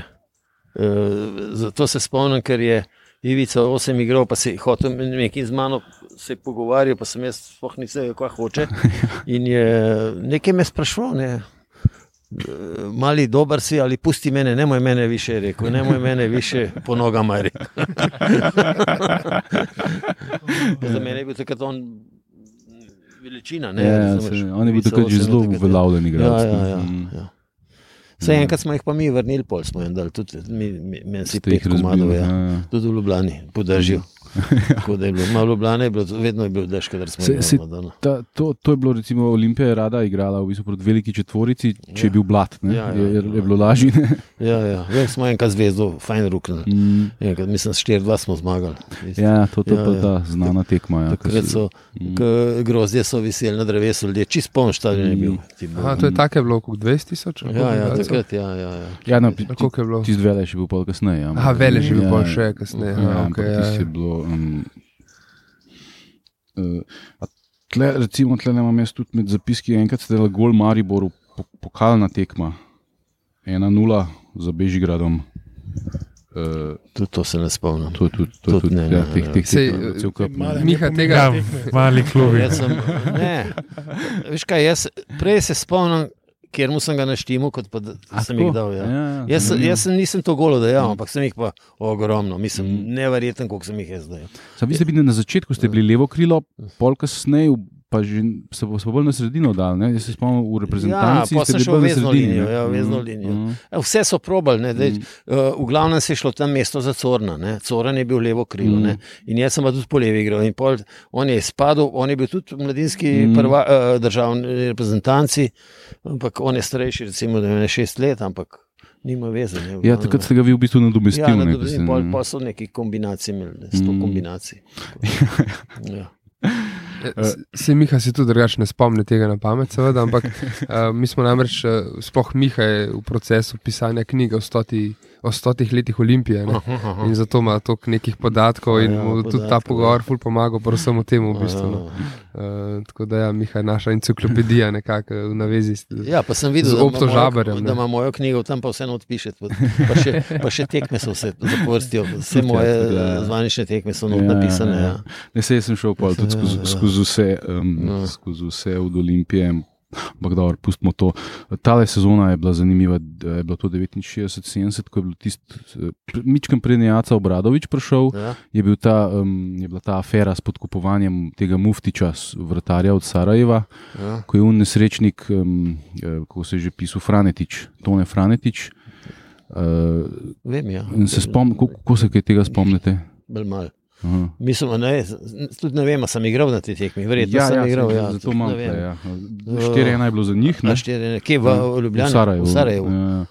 Uh, zato se spomnim, ker je Ivica osem igral, pa se je hotel nekaj z mano se pogovarjal, pa sem jaz sploh nisem vedel, kaj hoče. In je nekaj me sprašval. Ne. "Eh, Mali dober si ali pusti mene, ne moj mene više, rekel, ne moj mene više po nogama. rekel. Za mene je bil takrat on veličina. Ne, Ja, razumeš? se, on je bil takrat že zelo takrat, ja. uveljavljen igralec. Ja, ja, ja, Mm. ja. Vse enkrat smo jih pa mi vrnili, pol smo jim dali, tudi mi, mi, meni si pet komadov, ja. ja, ja. tudi v Ljubljani, podržijo. Tako da je bilo, malo Ljubljane je bilo, vedno je bil dež, kadar smo Se- se- imeli. Ta, to, to je bilo, recimo, Olimpija je rada igrala v bistvu proti veliki četvorici, če je Ja. bil blat, ne? Ja, ja, je, je, ja. je bilo lažje. Ja, ja. Vem, smo enkrat zvezdo, fajn ruknili. Mm. Enkrat, mislim, 4-2 smo zmagali. Ja, to je Ja, pa ja. ta znana tekma. Ja, Takrat so Mm. k- grozdje so viseli na drevesu, ljudje, čist poln stadion je bil. Ti bil. Aha, to je tako je bilo, kot 20 tisoč? Ja, ja, takrat, ja, ja. ja. Ja, no, Koliko je bilo? Tisti velež je bil pol kasneje. Ja, Aha, Velež je bil Ja, pol še kasneje, Ja, okej, ja, ja. je bilo. Um, uh, tle, recimo, tle imam jaz tudi med zapiski, enkrat ste dali gol Mariboru, po, pokalna tekma, 1-0 za Bežigradom. Uh, Tudi to se ne spomnim. to je tudi, to je Tudi tudi, ne, ja, teh, teh Sej, cel kup, Miha, tega- tekme. Mali klubi. Sem, ne, veš kaj, jaz prej se spomnim, kjer mu sem ga naštimal, kot pa A, sem tako? jih dal. Ja. Ja, Jaz, sem- jaz sem, nisem to golo dejal, ampak sem jih pa ogromno, mislim, Mm. neverjeten, koliko sem jih jaz dejal. Sam, vi ste bili na začetku, ste bili levo krilo, pol kasneje, pa že se bo bolj na sredino dal. Ne? Jaz se spomnim v reprezentanci. Ja, ste sem šel na vezno sredini, linijo, ja, vezno Mhm, linijo. mhm. Ja, Vse so probali, ne, dej, Mm. uh, v glavnem se je šlo tam mesto za Corna. Ne. Coran je bil levo krilo Mm. ne. in jaz sem pa tudi po levi igral. In Pol, on je izpadel, on je bil tudi mladinski Mm. mm. prva, uh, državni reprezentanci, ampak on je starejši, recimo, da je šest let, ampak nima veze. Ne, v Ja, takrat ste ga vi v bistvu nadomestili. Ja, ne, na ko ste- dobrin, pol, pol so neki kombinaciji imeli, sto Mm. mm. kombinacij. Ja. Se Miha si tudi drugače ne spomni tega na pamet, seveda, ampak uh, mi smo namreč, uh, sploh Miha je v procesu pisanja knjige o, stoti, o stotih letih Olimpije. Ne? In zato ima toliko nekih podatkov, in Ja, mu tudi ta podatkov, pogovor ja. ful pomaga, pa vsemu temu v bistvu. No. Uh, tako da, ja, Miha je naša enciklopedija, nekako v navezi. s- Ja, pa sem videl, da ima Opto mojo- da ima mojo knjigo, tam pa vseeno odpiše. Pa, pa, še, pa še tekme so vse zapovrstijo, vse moje Ja, ja. zvanične tekme so Ja, napisane. ja, Ja. ja. Ne, sej sem šel pol, tudi skozi, Ja, ja. skozi, vse, um, Ja. skozi vse od Olimpije. Ampak dobro, pustimo to. Tale sezona je bila zanimiva, je bilo to 69-70, ko je bil tisti, Mičkem prednjaca Obradovič prišel, Ja. je, bil ta, um, je bila ta afera s podkupovanjem tega muftiča, vratarja od Sarajeva, Ja. ko je un nesrečnik, um, eh, kako se je že pisal, Franetič, Tone Franetič. Uh, Vem, ja. se spomnim, kako, se kaj tega spomnite? Bolj mal. Aha. Mislim, ne, tudi ne vem, sem igral na tej tekmi, verjetno Ja, sem ja, igral. sem- Ja, zato ne vem. Ja. Štiri ena je bilo za njih, ne? Štiri, ne, kje v, Ja, v Ljubljani? V Sarajevu. V Sarajevu. Ja,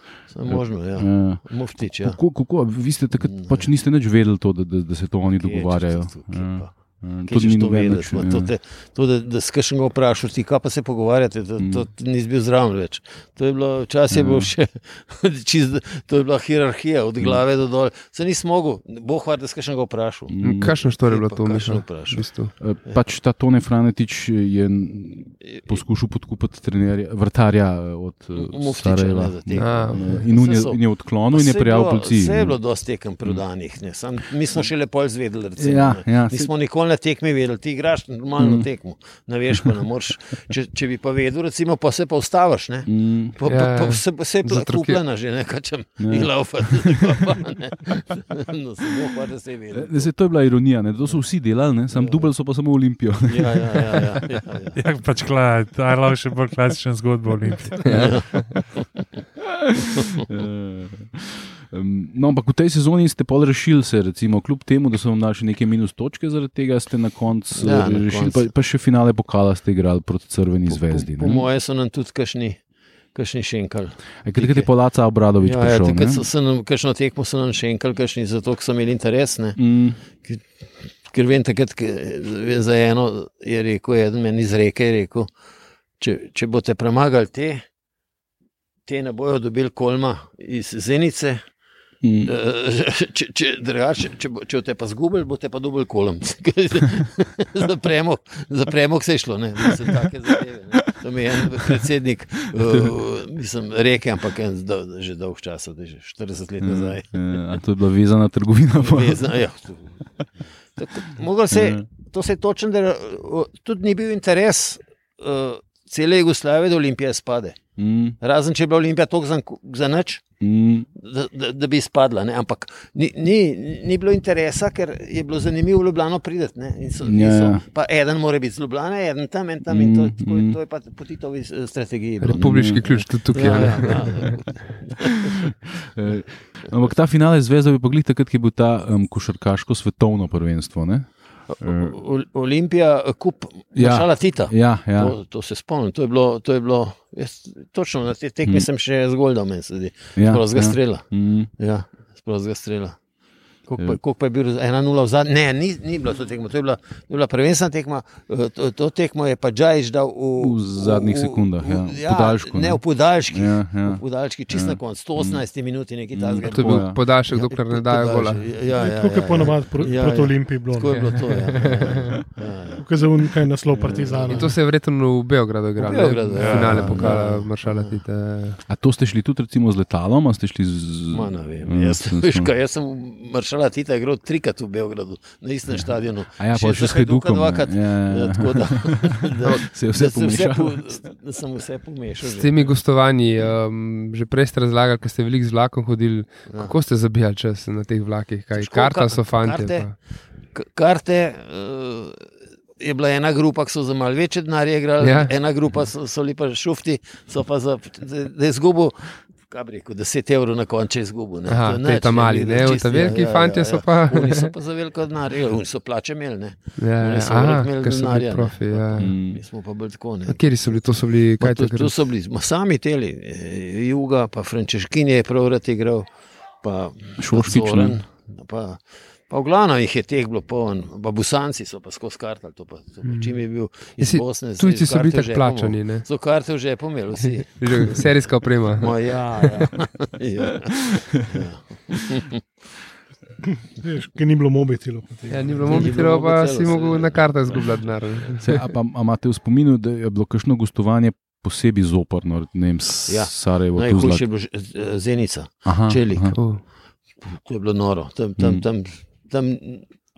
možno, ja. ja. Muftič, ja. Kako, kako, vi ste takrat pač niste nič vedeli, to, da, da, da se to oni Kje, dogovarjajo. če- Ja. Ja, Kaj to češ to vedeti? ja. To, te, to, da, da skršen ga vprašaš, ti kaj pa se pogovarjate, to, Mm. to nisi bil zraven več. To je bilo, včasih je bilo še, čist, to je bila hierarhija od glave do dol. Se nisi mogel, boh var, da skršen ga vprašal. Mm. Kakšno štor je bilo to, kakšno Miha? vprašal? V bistvu? Eh, Pač ta Tone Franetič je poskušal podkupiti trenerja, vrtarja eh, od eh, Muftiča, Starajeva. ne, za tekmo. A, Eh, In on je, Saj so- in je odklonil in je prijavil policiji. Vse je bilo dosti tekem prodanih, mi smo šele pol zvedeli, recimo, Ja, ja, Nismo nikoli ne na tekmi vedel, ti igraš normalno Mm. tekmo, ne veš pa ne moreš. Če, če bi pa vedel, recimo, pa se pa ustaviš, ne. Mm, Pa, Ja, pa, ja. pa se, se je ker- kupljena že, ne kačem, Ja. in laufa. No, samo pa da se je vedel. Ne, saj to je bila ironija, ne? to so vsi delali, ne? sam dubl so pa samo Olimpijo. Ja, ja, ja, ja, ja, ja. Ja, pač klad, aj lahko še bolj klasičen zgodbo Olimpije. Um, no, ampak v tej sezoni ste pol rešili se, recimo, kljub temu, da so vam še neke minus točke, zaradi tega ste na koncu Ja, ja, na rešili, koncu. pa, pa še finale pokala ste igrali proti Crveni zvezdi. Po, po moje so nam tudi kašni, kašni šenkali. A Kaj je Polaca Obradovič Ja, ja, prišel? ne? so se nam, kakšno tekmo so nam šenkali, kašni zato, ker so imeli interes. Ne? Mm, Ker vem, takrat, za eno je rekel, eden meni iz reke je rekel, če, če boste premagali te, te ne bojo dobili kolma iz Zenice. Mm. Eh, Če, če, drugače, če, če boste pa zgubili, boste pa dobili kolom. za premog, za premog se je šlo, ne, mislim, zadeve. Ne. To mi je en predsednik, uh, mislim, rekel, ampak en, do, že dolg čas, da je že 40 let nazaj. Eh, a to je bila vezana trgovina. pa? Vezan, ja, Tako, se, Ja. to se je točno, da uh, tudi ni bil interes uh, cele Jugoslavije, da Olimpija spade. Mm, Razen če je bila Olimpija tako za, za nič, mm, da, da, da bi izpadla. Ne? Ampak ni, ni, ni bilo interesa, ker je bilo zanimivo v Ljubljano. In so, in Ja, ja. so, pa eden mora biti z Ljubljana, eden tam, en tam. In to, Mm, to, mm. to je pa po Titovi eh, strategiji. bilo. Republiški ključ tudi tukaj. Ja, ja, ja. Eh, Ampak ta finale zvezda bi pogledal, takrat ko je bil ta um, košarkaško svetovno prvenstvo. Ne? Eh, O- Olimpija, eh, kup, Ja. ja. šala Tita. Ja, ja. To, to se spomnim, to je bilo, to je bilo jaz, točno na te tekme Mm. sem še zgolj dal, meni se zdi. ja, Sprostega ja. strela. Mm, Ja, sprostega strela. Koliko Ja. pa, je bil 1-0 v zadnjem? Ne, ni, ni bilo to tekmo, to je bila, to je bila prvenstvena tekma. eh, To, to tekmo je pa Džajž dal v, V zadnjih sekundah, ja, v podaljšku, ne. Ne, v podaljški. ja, ja. V podaljški, čist Ja. na koncu, 118 minuti, nekaj Mm. takega. To je bil ja. podaljšek, dokler ne dajo gola. Ja, ja, Tako je ja, ponovadi pro, Ja, proti ja. Olimpiji bilo. Tako je bilo to. Ja, ja, ja, ja. Je za unikaj naslov Partizana. In to se je verjetno v Beogradu igralo. ne? Beogradu, ja. Finale Ja, pokala ja. Maršala Tita. A to ste šli tudi recimo z letalom, a ste šli z. Ma, ne vem. Ja, Jaz, sem- veš, maršala Tita igral trikrat v Beogradu, na istem stadionu. A ja, pa še s Hajdukom. dvakrat. Ja, ja, Ja, ja. tako da, da, Se je vse da, pomešalo. po, da sem vse pomešal. S že. temi gostovanji, um, že prej ste razlagali, ker ste veliko z vlakom hodili. Ja. Kako ste zabijali čas na teh vlakih? Kaj, Težko, karta ka- so fanti. karte. pa- Karte uh, je bila ena grupa, ki so za malo večje denarje igrali, Ja. ja. ena grupa so, so lepa šufti, so pa za, da je izgubil. Kaj bi rekel, 10 evrov na koncu izgubil. ne. Aha, nič, ta mali, ne, čisto, ta veliki fantje so pa- Oni so pa za veliko denarja, ja, oni so plače imeli, ne. Ja, Oni ja, so aha, imeli bili denarja, ne. profi. Ja. Mm. Mi smo pa bolj tako. Ne. A Kjeri so bili? To so bili, kaj to, to so bili ma, sami teli, eh, Juga, pa Frančeškin je prav rad igral, pa Šoškič, pa ne? Pa, v glavnem jih je teh bilo poln, pa Busanci so pa skozi kartal, to pa, to pa Mm. čim je bil iz Jesi- Bosne. z- Tujci so bili tako plačani. ne? So karte v žepu imeli vsi. Že Serijska oprema. Ma, ja, ja. ja. ja. Veš, ker ni bilo mobitelov. Ja, ni bilo bilo pa mobitelov, si mogel na kartah izgubljati denar. ne? Se, a, pa, a imate v spominu, da je bilo kakšno gostovanje posebej zoporno, ne vem, Ja. Sarajevo, Najhujše Tuzla? je bilo že- Zenica, Aha, Čelik. aha. Uh, to je bilo noro. Tam, tam, Mm. tam, tam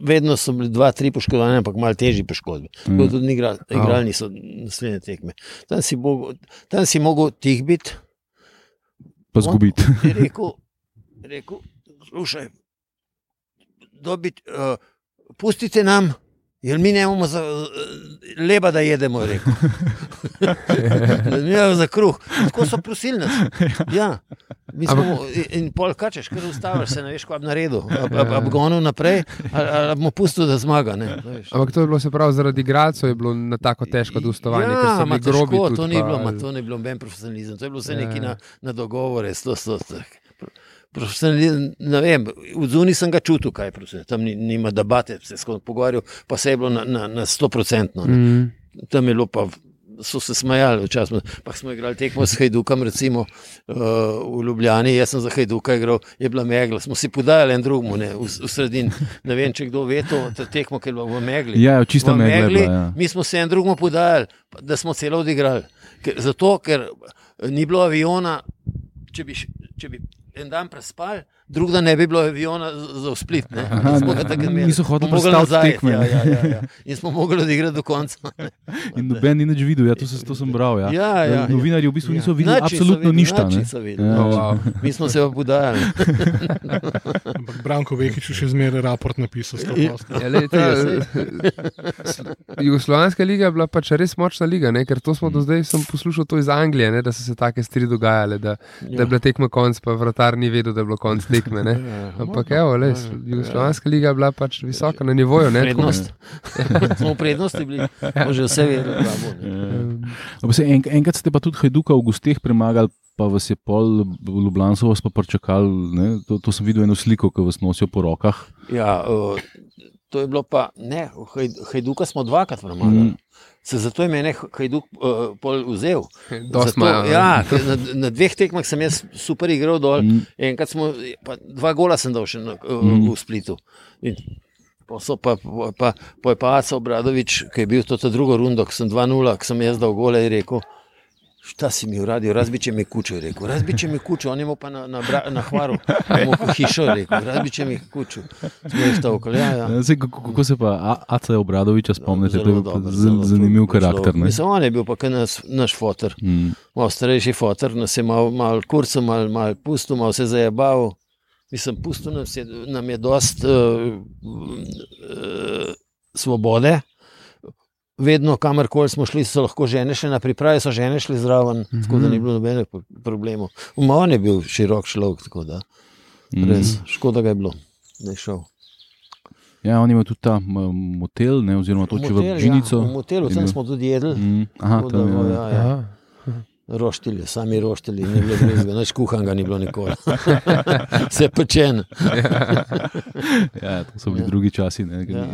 vedno so bili dva, tri poškodovani, ampak malo težji poškodbi. Mm. Tako tudi ni igral, igrali niso naslednje tekme. Tam si, mogel, tam si mogel tih biti. Pa zgubiti. Je rekel, rekel slušaj, dobit, uh, pustite nam. Jer mi nemamo za, leba, da jedemo, je rekel. Ne, za kruh. Tako so prosili nas. Ja. Mi smo, in- in pol kačeš, ker ustaviš se, ne veš, kaj bi naredil. Ab gonil naprej, ali ali bomo pustili, da zmaga. Ne, ampak to je bilo se pravi zaradi igralcev, je bilo na tako težko dostovanje, Ja, ma težko, tudi to ni pa- bilo, ma, to ni bilo noben profesionalizem, to je bilo vse Ja. neki na, na dogovore. Sto, sto, sto. Profesionalizem, ne vem, v zuni sem ga čutil, kaj je. Tam ni, nima debate, se skozi pogovarjal, pa se je bilo na, na, na 100%. ne. Mm. Tam je bilo pa, so se smejali, včasih pa smo igrali tekmo s Hajdukom, recimo uh, v Ljubljani, jaz sem za Hajduka igral, je bila megla, smo si podajali en drugemu, ne, v, v sredini. Ne vem, če kdo ve to, to tekmo, ker je bilo v megli. Ja, V megla je megli, bila, ja. Mi smo se en drugemu podajali, da smo celo odigrali. Ker, zato, ker ni bilo aviona, če bi, če bi en dan prespali, drug da ne bi bilo aviona za split. Ne. Aha, ga takrat imeli. niso mogli prestaviti nazaj, tekme, Ja, ne. ja, ja, ja. In smo mogli odigrati do konca. In noben ni nič videl, ja, to, se, to sem bral. Ja. Ja, ja, ja. Novinarji v bistvu niso videli niso absolutno videli, ništa. ne. videli. Ja. Oh, wow. Mi smo se pa podajali. Ampak Branko Vekič je še zmeraj raport napisal. Ja. 100%. Ja, lej, ta, Jugoslovanska liga je bila pač res močna liga, ne? ker to smo do zdaj sem poslušal to iz Anglije, ne? da so se take stvari dogajale, da, da je bila tekma konc, pa vratar ni vedel, da je bilo konc tekme. Ne? Ampak evo, le, Jugoslovanska liga je bila pač visoka na nivoju. Ne? Prednost. smo v prednosti bili, že vse vedeli. En, enkrat ste pa tudi Hajduka v gosteh premagali, pa vas je pol v Ljubljano vas pa pričakali. ne. To, to sem videl eno sliko, ki vas nosijo po rokah. Ja, uh, to je bilo pa, ne, Haj- Hajduka smo dvakrat premagali. Mm. Se zato je mene Hajduk uh, pol vzel. Zato, ne. ja, na, na dveh tekmah sem jaz super igral dol. Mm. Enkrat smo, pa dva gola sem dal še na, uh, Mm. v Splitu. In so pa, pa, pa, pa je pa Aca Obradovič, ki je bil to drugo rundo, ki sem 2-0, ki sem jaz dal gole in rekel. Šta si mi uradio, razbiče mi kučo, je rekel. Razbiče mi kučo, on je mu pa na, na, bra- na hvaru, mu po hišo, je rekel. Razbiče mi kučo. Smo jih stavkali, ja, ja. Sej, kako, kako se pa Aca Obradoviča spomnite? To je dober, zelo zanimiv karakter. ne. Mislim, on je bil pa kot nas, naš fotor, Mm. malo starejši fotor, nas je malo mal kurcem, malo mal pustil, malo se zajebal. Mislim, pustil nam je, nam je dost uh, uh, svobode. Vedno, kamorkoli smo šli, so lahko žene še na pripravi, so žene šli zraven, mm -hmm. tako da ni bilo nobenih pro- problemov. Uma on je bil širok človek, tako da Mm. res, škoda ga je bilo, da je šel. Ja, on ima tudi ta motel, ne, oziroma to če v Motel, Bžinico. Ja, v motelu, tam smo tudi jedli. Mm. Aha, tako da tam, je. ja, ja. Aha. Roštili, sami roštili, ni bilo drugega, nič kuhanga ni bilo nikoli. Vse pečen. Ja, to so bili Ja. drugi časi. ne, Ja, ja.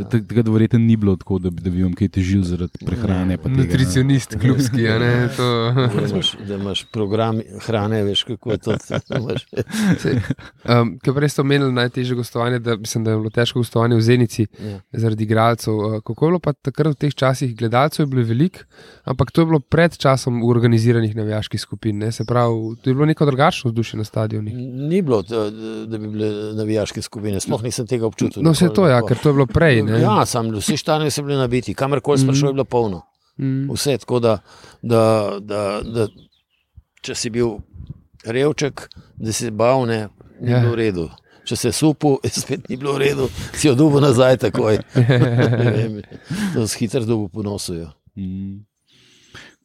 Tak- Takrat verjetno ni bilo tako, da bi, da bi vam kaj težil zaradi prehrane. ne. Nutricionist, klubski, a ne. To. Da imaš, da imaš program hrane, veš kako je to. Um, Ker prej ste omenili najtežje gostovanje, da mislim, da je bilo težko gostovanje v Zenici Ja. zaradi igralcev. Uh, Kako je bilo pa takrat v teh časih? Gledalcev je bilo veliko, ampak to je bilo pred časom organiziranih navijaških skupin. Ne? Se pravi, to je bilo neko drugačno vzdušje na stadionih. Ni bilo, da, da bi bile navijaške skupine, sploh nisem tega občutil. No, vse to je, ja, ker to je bilo prej. Ne? Ja, sam vsi štani so bili nabiti, kamorkoli smo Mhm. šli, je bilo polno. Mm. Vse tako, da, da, da, da če si bil revček, da si bal, ne, ni Ja. ja. bilo v redu. Če se supu, spet ni bilo v redu, si odubo nazaj takoj. Ne vem, To s hitro dobu ponosujo. Mm.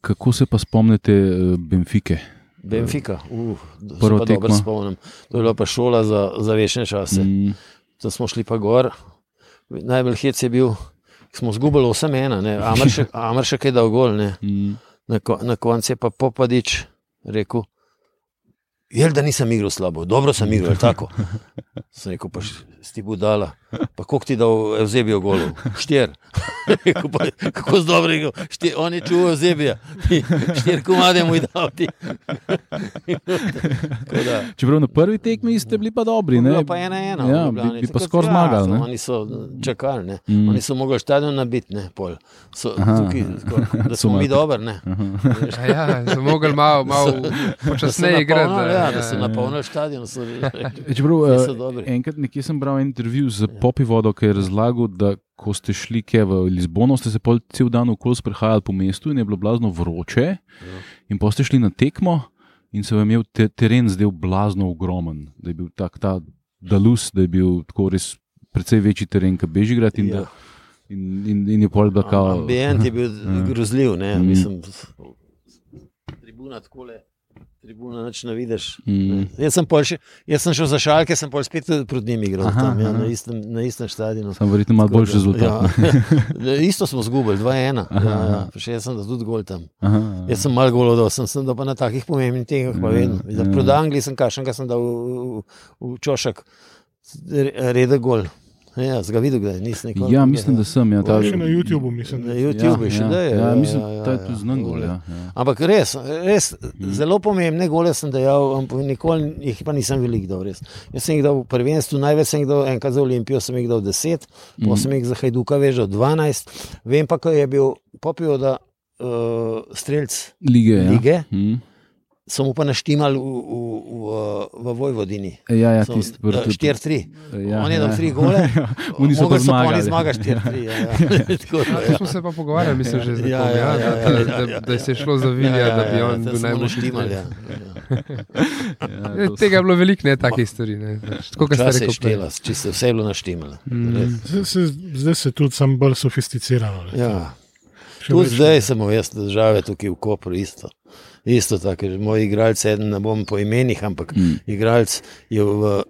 Kako se pa spomnite eh, Benfike? Benfica, uh, Prva Prvo dobro tekma. spomnim. To je bila pa šola za, za večne čase. Mm. Tam smo šli pa gor. Najbolj hec je bil, smo zgubili 8-1, ne. Ameršek- Ameršek je dal gol. Mm. Na, ko, na koncu je pa Popadič rekel, je da nisem igral slabo, dobro sem igral, tako. Sem rekel, pa si budala. Pa koliko ti dal Evzebijo golov? Štir. Pa, kako z dobro igral. Štir, on je čuval Evzebija. Štir komade mu je dal ti. Čeprav na prvi tekmi ste bili pa dobri. Ne? Pa ena ena. Ja, bi, bi pa skoraj ja, zmagali. ne. Oni so čakali, ne. Mm. Oni so mogli stadion nabiti, ne, pol. So, Aha. tukaj, tako, da So smo mi dobri, ne. A Ja, so mogli malo, malo počasneje igrati. napolnili, da- Ja, da so napolnili stadion. So Čeprav, eh, enkrat nekje sem bral en intervju z Popivodo, ki je razlagal, da ko ste šli v Lizbono, ste se pol cel dan okoli sprehajali po mestu in je bilo blazno vroče. In pa ste šli na tekmo in se vam je te, teren zdel blazno ogromen, da je bil tak ta Dalus, da je bil tako res precej večji teren kot Bežigrad in, Ja. ja. in, in, in je pol da kao. Ambient je bil grozljiv, ne. Mm. Mislim, tribuna takole. Tribuna nič ne vidiš. Mm. Jaz sem, še, jaz sem šel za šalke, sem pol spet proti njim igral, Aha, tam, ja, aha. na, istem, na istem stadionu. Sam verjetno malo boljši rezultat. Ja. Isto smo zgubili, 2-1. Ja, Aha, ja. aha. Še jaz sem tudi gol tam. Aha, Jaz sem malo golo dal, sem, sem pa na takih pomembnih tekmah, pa Ja, vedno. ja. Ja, Proti Angliji sem kašen, sem dal v, v, v čošek, reda gol. Ja, z ga videl, da nisem nikoli. Ja, mislim, da sem. Ja, To ta, še na YouTubu, mislim. Na Da. YouTubu ja, še ja, da je. Ja, mislim, da je tu znan gol. Ja, ja. Ampak res, res zelo pomembne gole sem dejal, ampak nikoli jih pa nisem velik dal. Res. Jaz sem jih dal v prvenstvu, največ sem jih dal, enkrat za Olimpijo sem jih dal 10, mm. pa sem jih za Hajduka vežal 12. Vem pa, ko je bil popijo, da uh, streljc Lige. Ja. lige, Mm. So mu pa naštimali v, v, v, v Vojvodini. Ja, ja, So, tisti eh, proti- 4-3. Ja, on je dal ja. tri gole, Oni so pa zmagali. zmagati 4-3. Ja, ja. Ja, ja. to smo se pa pogovarjali, mislim, že z Ja, ja, ja, ja, da- ja, da- ja, da- ja, da se je ja. šlo za Vilija, da bi on bil najboljši. naštimali. Ja. Ja, Ja, Tega je bilo veliko, ne takih stvari. ne. Tako kot ste je rekli. štela, če se vse je bilo naštimalo. Mm. Se, se, zdaj se tudi sam bolj sofisticirano. Ja. Tudi zdaj sem jaz države tukaj v Kopru isto. Isto tako, ker moj igralec, eden ne bom po imenih, ampak Mm. igralec je v,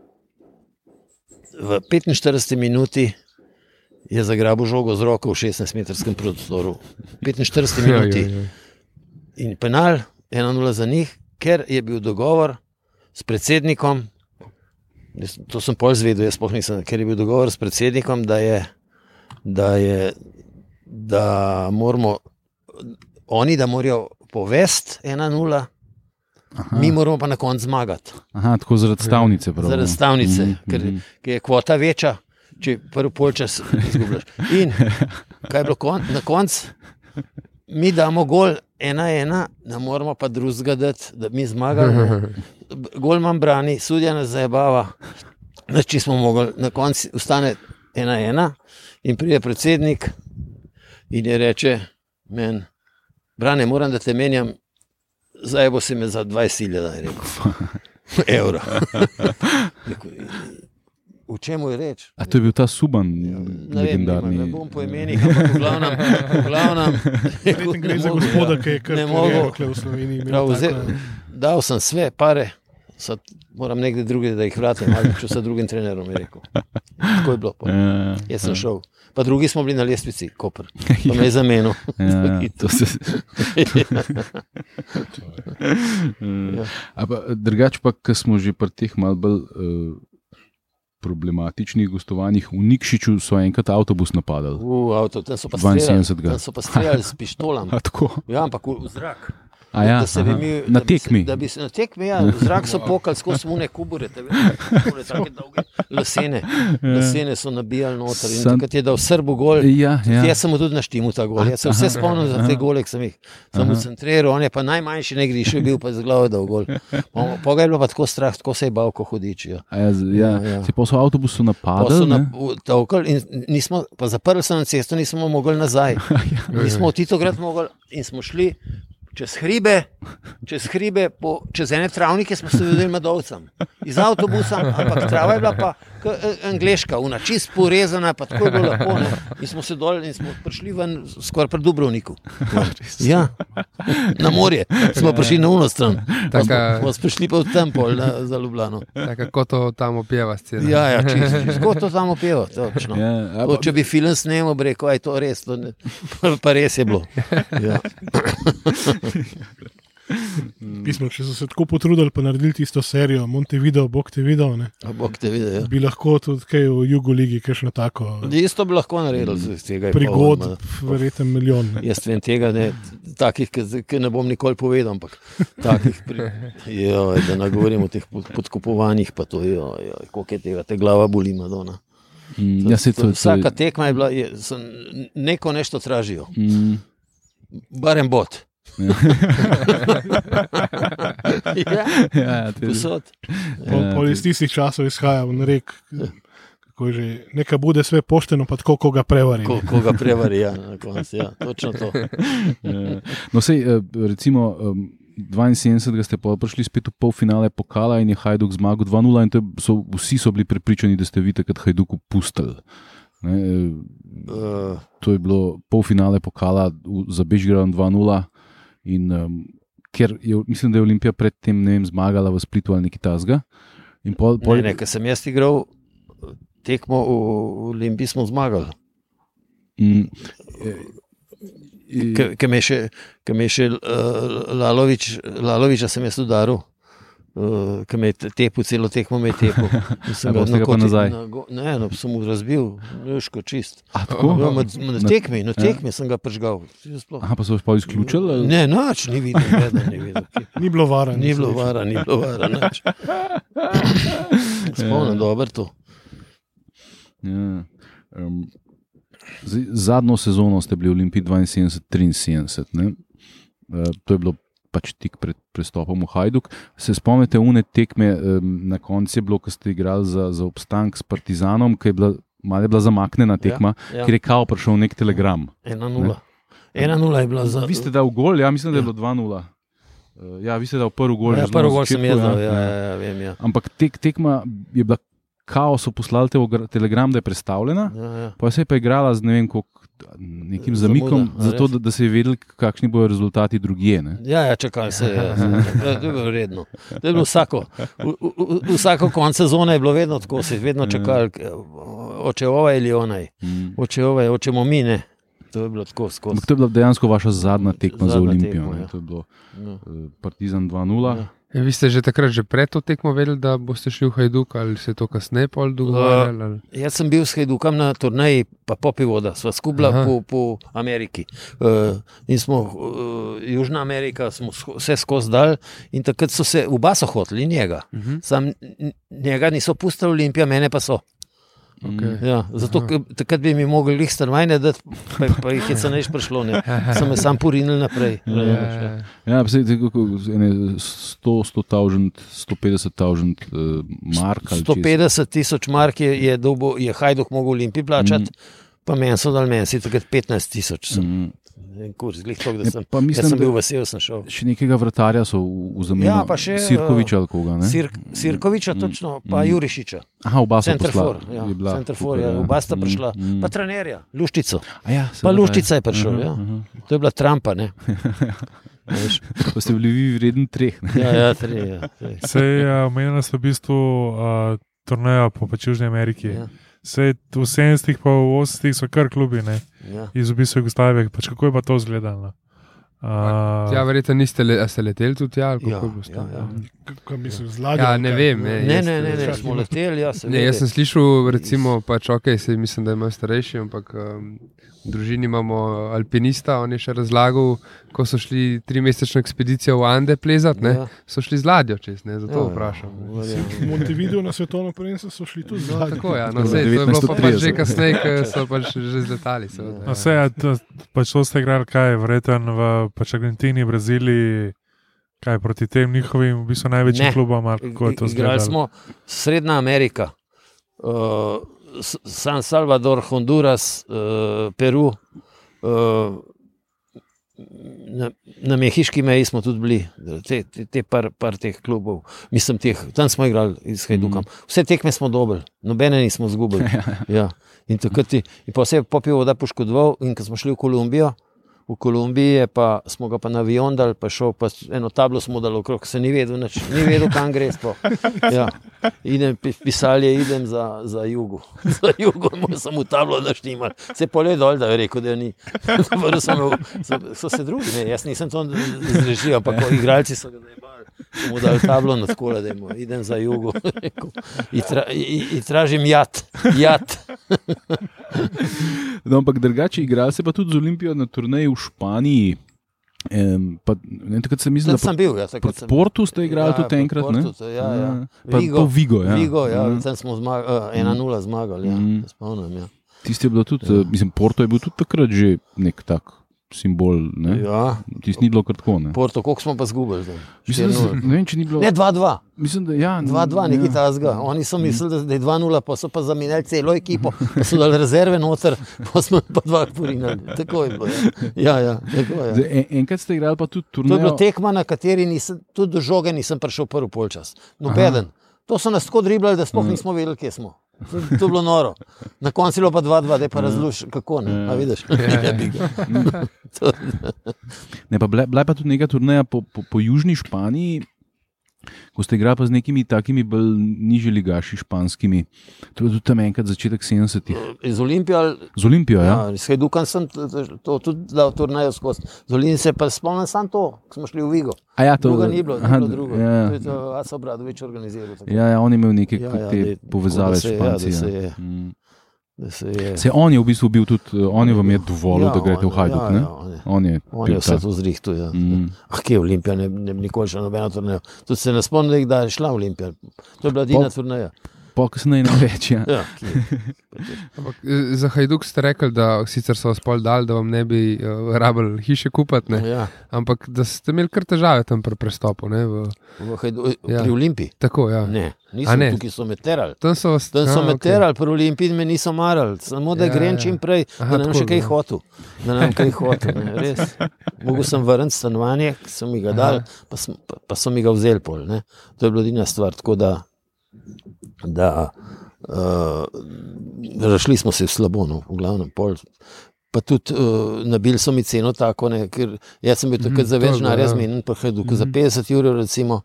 v 45 minuti je zagrabil žogo z roko v 16-metrskem prostoru. 45 Ja, minuti. ja, ja. In penal, 1-0 za njih, ker je bil dogovor s predsednikom. To sem pol zvedel, jaz sploh nisem, ker je bil dogovor s predsednikom, da je, da je, da moramo, oni, da morajo povest 1-0, Aha. mi moramo pa na koncu zmagati. Aha, tako zaradi stavnice. prav, Zaradi stavnice, Mhm, ker, mhm. ker je kvota večja, če prvi polčas izgubljaš. In kaj je bilo kon, na koncu? Mi damo gol, ena, ena, ne moramo pa drugega dati, da mi zmagali. Gol manj brani, sudja nas zabava. Če smo mogli, na koncu ustane ena, ena in pride predsednik in je reče: Men, brane, moram da te menjam, zdaj bo se me za 20 silja, da je rekel. Evro. V čemu je reč? A to je bil ta Suban, Ne vem, ne, legendarni. ne bom po imenih, ampak v glavnem, v glavnem Verjetno gre za ne mogu, gospoda, ja. ki je kar Ne kariero mogu. tule v Sloveniji. imel Prav, tako- zdaj- Dal sem sve pare, sad moram nekde druge, da jih vratim, ali če se drugim trenerom je rekel. Tako je bilo. pol. Ja, Jaz sem šel. Pa drugi smo bili na lestvici, Koper. Pa me je zamenil. Ja, to se. Ja. Drugače pa, ker smo že pri teh malce bolj uh, problematičnih gostovanjih, v Nikšiču so enkrat avtobus napadali. V avto, tam so pa 72. streljali, tam so pa streljali s pištolami. Ja, ampak v, v zrak. A ja, da se bi mi, na da bi se- tekmi. Da bi se na tekmi, ja, v zrak so pokali skozi mune kubure, te veš, take dolge lesene. Lesene so nabijali noter in Ja. Sam- takrat je dal Srbu gol. Ja, ja. Jaz sem tudi naštel ta gol. Jaz se vse spomnim za te gole, ki sem jih sem mu centriral, on je pa najmanjši negriš, bil pa z glavo dal gol. Poga je bilo pa tako strah, tako se je bal, ko hudič. Ja. Ja, ja, Ja, ja. Se pa so avtobus Pa so napadali. na, ne? v- nismo, pa zaprli so na cesto, nismo mogli nazaj. Mi smo v Titograd mogli in smo šli čez hribe, čez hribe, po, čez ene travnike smo se videli med ovcem. Iz avtobusa, ampak trava je bila pa angliška, una čist porezana, pa tako je bilo lepo. Ne? In smo se dol in smo prišli ven skoraj pred Dubrovniku. Ja, na morje. Smo prišli na uno stran. Pa Smo, Taka- smo prišli pa v tempel na, za Ljubljano. Tako kot to tam opjeva scena. Ja, ja čisto. Čist. Kako to tam opeva? Točno. Ja, a To, če bi film snemal, bi rekel, aj to res, to ne, pa res je bilo. Ja. Pismo, če so se tako potrudili, pa naredili tisto serijo Montevideo, Bog te videl, ne, A Bog te vidi. Ja. bi lahko tudi kaj v Jugu ligi, kaj še na tako Isto bi lahko naredil z tega. je prigod, verjeten milijon. Ne. Jaz vem tega, ne, takih, ki, ne bom nikoli povedal, ampak takih, pri, joj, da ne govorim o teh pod- podkupovanjih, pa to je, koliko je tega, te glava boli, Madonna. Mm, ja, se to, to, Vsaka tekma je bila, je, sem, neko nešto tražijo, Mm, barem bot. Ja. ja, ja, to je- posod. Pol, Ja, pol iz tistih časov izhaja v rek, je že, neka bude sve pošteno, pa tako, ko ga prevari. Ko, ko ga prevari, ja, na koncu. Ja, točno to. Ja. No, sej, eh, recimo, um, 72. ste pa prišli spet v polfinale pokala in je Hajduk zmagal 2-0, in so, vsi so bili prepričani, da ste vi takrat Hajduku pustili. Ne, eh, Uh, to je bilo polfinale pokala za Bežgrad 2-0. In, um, ker je, mislim, da je Olimpija predtem vem, zmagala v Splitu ali nekaj tasga. Pol, pol, ne, ne, ker sem jaz igral tekmo v, Olimpiji, smo zmagali. Mm, eh, eh, Ker me je še, ke me še uh, Lalovič, Laloviča sem jaz udaril. Uh, Ker me je tepu, celo tekmo me je. A boste ga pa nazaj? Na, ne, no, sem mu razbil, neško čist. A, tako? Ja, med, med Na- tekmi, na ja. tekmi sem ga pržgal. Aha, pa so vas pa izključili? ali? Ne, noč ni videl, vedno ni videl. Ni bilo vara. Ni bilo vara, ni bilo vara. Spomnim, dobro to. Ja. Um, zadnjo sezono ste bili v Olimpiji 72-73. ne. Uh, to je bilo pač tik pred prestopom v Hajduk. Se spomnite, une tekme um, na koncu bilo, ko ste igrali za, za obstanek s Partizanom, ki je bila, je bila zamaknjena tekma, ja, ja. ja. ker je kao prišel nek telegram. 1-0. 1-0 je bila za. Vi ste dal gol, ja, mislim, da je bilo 2-0. Uh, ja, vi ste dal prvi gol. Ja, prvi gol sem jaz dal, ja, ja, ja, vem. Ja. Ampak tek, tekma je bila kao, so poslali te telegram, da je predstavljena. Ja, ja. Pa se je pa igrala z ne vem, koliko, nekim Zamuda, zamikom, a zato da, da se je vedeli, kakšni bodo rezultati drugje. Ne? Ja, ja čakaj se. Ja. To je bilo redno. To je bilo vsako, v, v, vsako konec sezone je bilo vedno tako, se je vedno čakali, oče ovaj ali onaj, Mm. oče ovaj, oče momine. To je bilo tako skozi. To je bila dejansko vaša zadnja tekma za Zadnja Olimpijo. tekma, ne. ja. To je bilo Ja. uh, Partizan 2-0. Ja. Ja, vi ste že takrat, že pred to tekmo vedeli, da boste šli v Hajduk ali se je to kasneje pol dogovarjali? ali- Jaz sem bil s Hajdukom na turnaji, pa popi voda, sva skupila Aha. po, po Ameriki. Uh, in smo, uh, Južna Amerika, smo vse skozi dal, in takrat so se, oba so hoteli, njega. Uh -huh. Sam njega niso pustili Olimpija, mene pa so. Okay. Ja, zato, takrat bi mi mogli jih stanovanje dati, pa, pa jih je ceneč prišlo. Ne. Sem me sam porinil naprej. Ja, ja, Ja, pa saj te kako, ene 100, 100 tavžent, 150 tavžent uh, mark. ali česa. 150 tisoč mark je, je, dobo, je Hajduk mogel Olimpiji plačati, mm. pa meni so dal meni si takrat 15 tisoč. Mm. En kurs, glih to, da Ne, sem. Jaz mislim, sem bil vesel, sem šel. še nekega vratarja so v, v zameno. Ja, pa še, Sirkoviča ali koga. ne? Sir, Sirkoviča, Mm, točno, pa mm. Jurišiča. Aha, oba Centerfor, poslala, ja, Centerfor, tukaj, ja, oba sta Mm, prišla, mm. pa trenerja, Luščico. A Ja, Pa Luščica je prišel, Aha, ja. aha. To je bila Trumpa, ne? Veš, Pa ste bili vi vreden treh. ne? Ja, ja, tri, ja, tri. Sej, uh, omenjali ste v bistvu uh, turnejo po Južni Ameriki. Ja, Sej, v 70-ih pa v 80-ih so kar klubi ne, ja. iz v bistvu Jugoslavije. Pač kako je pa to izgledalo? Uh, Ja, verjetno niste le, leteli tudi tja, ali Ja, kako je bilo s tem? ja, ja. Kaj mislim, zladje? Ja, ne vem, ne. Ne, ne, ne, ne, smo leteli, ja, se Ne, jaz sem slišal, recimo, pač, okay, se, mislim, da imajo starejši, ampak um, družini imamo alpinista. On je še razlagal, ko so šli tri mesečne ekspedicije v Ande plezati, ne, Ja. so šli z ladjo čez, ne, zato Ja, ja. vprašam. V Montevideo na svetovno prvenstvo so šli tudi No, zadnji. tako ja, To no, sej, to je bilo pa pač 1930. že kasneje, ko so pač že zletali. seveda, No, ja. vse, ja, to, pač to ste igrali kaj, verjetno v pač Argentini, Braziliji, kaj proti tem njihovim, v bistvu največjim klubom, ali kako je to Igrali izgledalo. smo Srednja Amerika, uh, San Salvador, Honduras, uh, Peru. Uh, Na, na mehiški meji smo tudi bili, te, te, te par, par teh klubov, mislim, teh, tam smo igrali s Hajdukom. Vse tekme smo dobili, nobene nismo izgubili. Ja. In ti, in pa se je popil voda poškodoval, in ko smo šli v Kolumbijo, v Kolumbiji pa, smo ga pa na avion dali, pa šel, pa eno tablo smo dali okrog, se ni vedel, nič, ni vedel, kam gre. Ja. Idem, pi- pisali je, idem za, za jugo. Za jugo, mu sem v tablo naštimal. Se pole dol, da je rekel, da ni. Sem imel- so, so se drugi, ne, jaz nisem to zrežil, ampak ko igralci so ga zajebali. So mu dali tablo na skole, da mu, idem za jugo. Rekel, "I tra- i- i tražim jat, jat. No, ampak drugače, igrali ste pa tudi z Olimpijo na turneji v Španiji. Em, pa, ne, takrat sem mislil, da pa sem bil, ja, sem Portu ste igrali Ja, tudi enkrat. ne? Portu, ja, ja. Pa, Vigo. pa Vigo, ja. Vigo, ja, Mm. tam smo zmagali, uh, 1-0 zmagali, ja, Mm. se spomnim. Ja. Tisti je bilo tudi, Ja. ja. mislim, Porto je bil tudi takrat že nek tak simbol. Ne? Ja, Tisti ni bilo kar tako. Ne? Porto, koliko smo pa zgubili? zdaj? Mislim, da, 4:0. se- ne vem, če ni bilo. Ne, 2-2, Mislim, da ja, 2-2, nekaj tasga. Oni so mislili, da- je 2-0, pa so pa zamenjali celo ekipo, pa so dali rezerve noter, pa smo pa dva porinili. Tako je bilo. Ja, ja, ja tako je. Zdaj, en, enkrat ste igrali pa tudi To je bila tekma, na kateri nisem, tudi do žoge nisem prišel prvi polčas. Nobeden. To so nas tako driblali, da sploh nismo vedeli, kje smo. To, to je bilo noro. Na koncu je bilo pa 2-2, da pa razluš, kako ne. A vidiš? ja. Jebi ga. Ne, pa bila, bila je pa tudi neka turneja po, po, po južni Španiji, ko ste igrali pa z nekimi takimi bolj nižji ligaši španskimi. To je tudi tam enkrat začetek 70-ih. Iz Olimpije ali Z Olimpijo, ja. Ja, s Hajdukom sem to tudi dal turnajo skozi. Z Olimpije se pa spomnim samo to, ko smo šli v Vigo. A ja, to, Druga ni bilo, ni aha, bilo drugo. Ja, To je to Aso Bradovič organiziral. tako. ja, ja, on je imel neke Ja, ja, ja, te je- povezave s je, ja, se je. Se on je v bistvu bil tudi, eh, on je vam je dovolil, Ja, da greste v Hajduk. ja, ja, on je- On je, on je vse to zrihtel. Ja. Mm. Ah, kje je Olimpija, ne, ne nikoli šla nobena turnaja. Tudi se ne spomnim, da je šla Olimpija. To je bila edina Pa- turnaja. Pokasneje ne več. Ja. Ja, Ampak, eh, za Hajduk ste rekli, da sicer so vas pol dal, da vam ne bi uh, rabili hiše kupiti, ne? ja. ampak da ste imeli kar težave tam pri prestopu. Ne? V, V Hajdu- Ja. Pri Olimpiji. tako, ja. Ne, niso ne? tukaj so me terali. Tam so vas Tam so a, me okej. terali, pri Olimpiji me niso marali, samo da Ja, grem ja. čim prej, Aha, da bom tako, še kaj hotel. Da bom kaj hotel, ne, res. Mogel sem vrniti stanovanje, ki so mi ga dali, pa, sem, pa, pa so mi ga vzeli pol. Ne. To je bila edina stvar, tako da, da uh, rašli smo se v slabo, no, v glavnem pol. Pa tudi uh, nabili so mi ceno tako, ne, ker jaz sem bil takrat za to je več denarja ja. zmeden, pa Hajduku za 50 ur, recimo,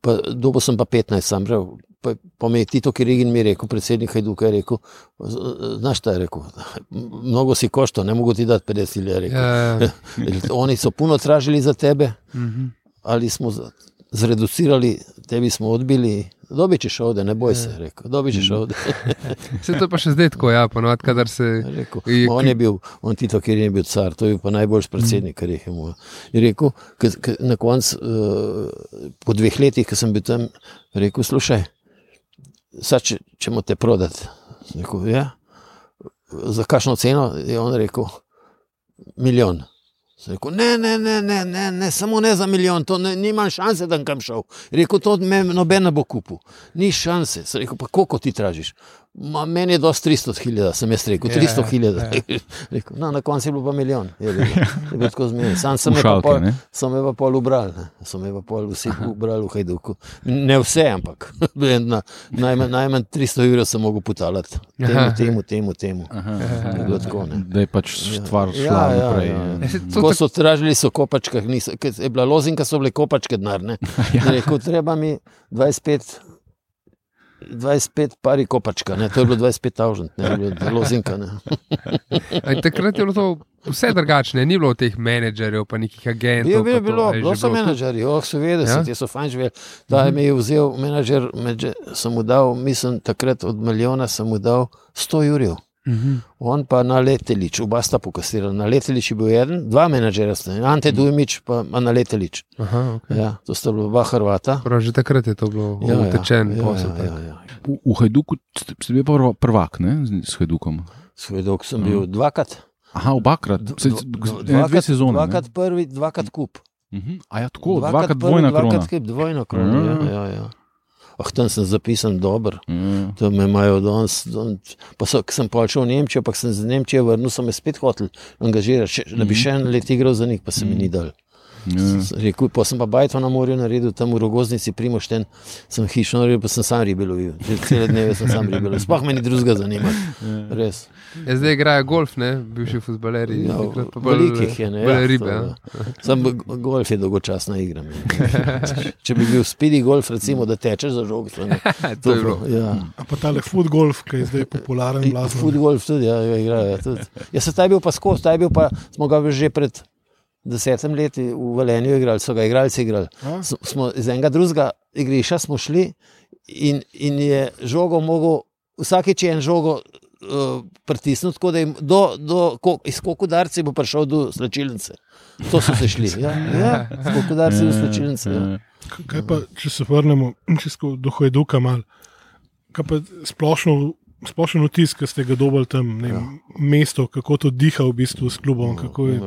pa dobo sem pa 15, sam prav. Pa, pa me je Tito Kirigin mi rekel, predsednik Hajduka je rekel, "Z- znaš šta je rekel, mnogo si košto, ne mogu ti dati 50 ili je rekel. Ja, ja. Oni so puno tražili za tebe, Mhm. ali smo zreducirali, tebi smo odbili. Dobit ćeš ovdje, ne boj se, je rekel. Dobit ćeš ovdje. Vse to pa še zdaj tako, ja, ponovadi, kadar se. Rekel, Je on je bil, on Tito, ker je bil car, to je bil pa najboljši predsednik, kar jih je imel. Je rekel, ke, ke, na koncu, uh, po dveh letih, ko sem bil tam, rekel, slušaj, sad če, ćemo te prodati. Rekel, ja, za kakšno ceno? Je on rekel, milijon. Sem Rekel, ne, ne, ne, ne, ne, ne, samo ne za milijon, to ne, nimam šanse, da bom šel. Je Rekel, to me noben ne bo kupil, ni šanse. Sem rekel, pa koliko ti tražiš? Ma, meni je dosti 300 hiljada, sem jaz rekel, Ja, 300 ja, hiljada. Rekel, no, na koncu je bilo pa milijon. Je rekel, je bil tako zmeden. Sam sem me pa pol, ne? so me pa pol ubrali, ne. so me pa pol vsi ubrali v Hajduku. Ne vse, ampak na, najmanj, najmanj 300 evrov sem mogel putalati. Temu, Aha. temu, temu, temu. Je bilo tako, ne. Da je pač stvar Ja, šla ja, naprej. ja. ja. Ja, to Ko so tražili, so kopačkah, niso, je bila lozinka, so bile kopačke denar. Ne? Ja. Rekel, treba mi 25, 25 pari kopačka, ne? to je bilo 25 avžent, ne bilo. Ne? Aj, takrat je bilo to vse drugačne, ni bilo teh menedžerjev, pa nekih agentov. Bilo, bilo, pa to, bilo, bilo so menedžerji, oh, seveda, Ja? ja? ti so fajn živeli. Da mi je vzel menedžer, sem mu dal, mislim, takrat od milijona sem mu dal 100 jurjev. Mhm. On pa na letelič, oba sta pokasirala. Na letelič je bil eden, dva menedžera sta, Ante Dujmič pa na letelič. Aha, okay. Ja, to sta bila oba Hrvata. Prav, že takrat je to bilo Ja, ja, utečen ja, posel. ja, ja, ja. V, v Hajduku ste, bili prva- prvak, ne, z- s Hajdukom. Svoj dolg sem bil dvakrat. Aha, obakrat, se, dv- dv, dv- dve, sezone. ne? Dvakrat prvi, dvakrat kup. Mhm. A ja, tako, dvakrat dvojna prvi, krona. Dvakrat kup, dvojna krona. Ja. Ja, ja, ja. Ah, tam sem zapisan dober. Ja. To me imajo danes. Pa so, sem pa šel v Nemčijo, pa sem z Nemčije vrnil, so me spet hoteli angažirati, še, da bi še en let igral za njih, pa se mi ni dal. Ja. Sem Rekel, pa sem pa bajto na morju naredil, tam v rogoznici Primošten, sem hišno naredil, pa sem sam ribe lovil. Že Cele dneve sem sam ribe lovil. Sploh me ni drugega zanimalo. Res. Ja, zdaj igrajo golf, ne, bivši futbaleri. Ja, pa bolj- Velikih je, ne. Ja, ribe. to, Ja. ja. Sam golf je dolgočasna igra. meni. Če bi bil speedy golf, recimo, da tečeš za žogo. to ne- To je bilo. Ja. A pa tale food golf, ki je zdaj popularen. blazno. Football tudi, ja, ga igrajo. Ja, tudi. ja, se ta je bil pa skozi, ta je bil pa, smo ga že pred desetim leti v Velenju igrali, so ga igralci igrali. S- Smo iz enega drugega igrišča smo šli in, in je žogo mogel, vsakeč je en žogo uh, pritisniti, tako da je do, do, ko, iz koliko darci bo prišel do slčilnice. To so se šli. Ja, ja, iz koliko darci do slčilnice. Ja. Kaj pa, če se vrnemo do Hojduka, mal, kaj pa splošno, splošen vtis, ki ste ga dobili tam, ne, ja. mesto, kako to diha v bistvu s klubom, kako je.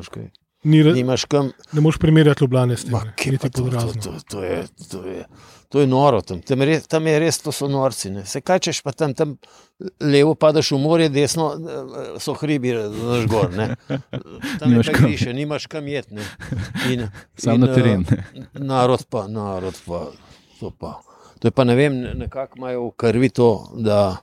Ni, re- Nimaš kam, ne moreš primerjati Ljubljane s tem, ne, kje niti pa to, to, podrazno. to, to, je, to, je, to je noro tam. Tam, je res, tam je res, to so norci. Ne. Se kaj češ pa tam, tam levo padaš v morje, desno eh, so hribi, znaš gor. Ne. Tam Nimaš je kam. griše, nimaš kam jet. Ne. In, Sam na eh, teren. Narod pa, narod pa, to pa. To je pa ne vem, nekako imajo v krvi to, da,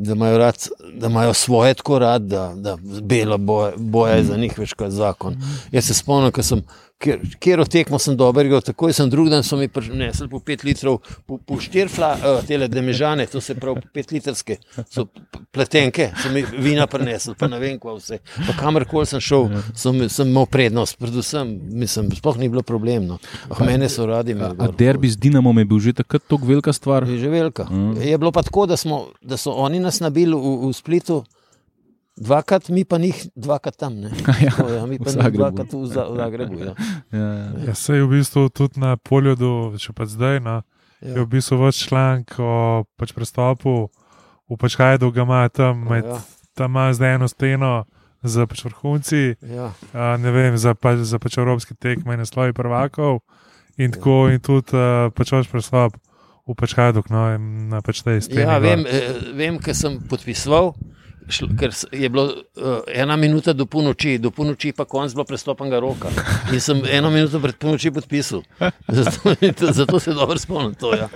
da, imajo rad, da imajo svoje tako rad, da, da bela boja, boja je za njih več kot zakon. Jaz se spomnim, ko sem, kjer, kjer tekmo sem dober, igral, takoj sem drug dan so mi prinesli po pet litrov, po, po štirfla, uh, tele demežane, to se pravi pet litrske, so pletenke, so mi vina prinesli, pa ne vem, kva vse. Pa kamorkoli sem šel, sem, sem imel prednost, predvsem, mislim, sploh ni bilo problemno. Ah, mene so radi imeli. A gor. derbi z Dinamom je bil že takrat tako velika stvar? Je že velika. Mm. Je bilo pa tako, da, smo, da so oni nas nabili v, v Splitu. Dvakrat, mi pa njih dvakrat tam. Ne? Ja, Tako, ja, mi pa njih dvakrat v, Za- v Zagrebu. Ja. Ja. Ja, sej v bistvu tudi na polju, do, če pa zdaj, na, je v bistvu več članek o pač prestopu v pač Hajdu, ga ima tam, med, Ja. tam ima zdaj eno steno za pač vrhunci, Ja. a, ne vem, za, pač, za pač evropske tekme in naslovi prvakov. In tako, in tudi uh, pač vaš prestop v pač Hajdu, no, in na pač tej steni. Ja, gor. vem, eh, vem ker sem podpisoval. Šlo- Ker je bilo uh, ena minuta do polnoči, do polnoči pa konc bilo prestopenega roka. In sem eno minuto pred polnoči podpisal. Zato, zato se dobro spomnim to. Ja.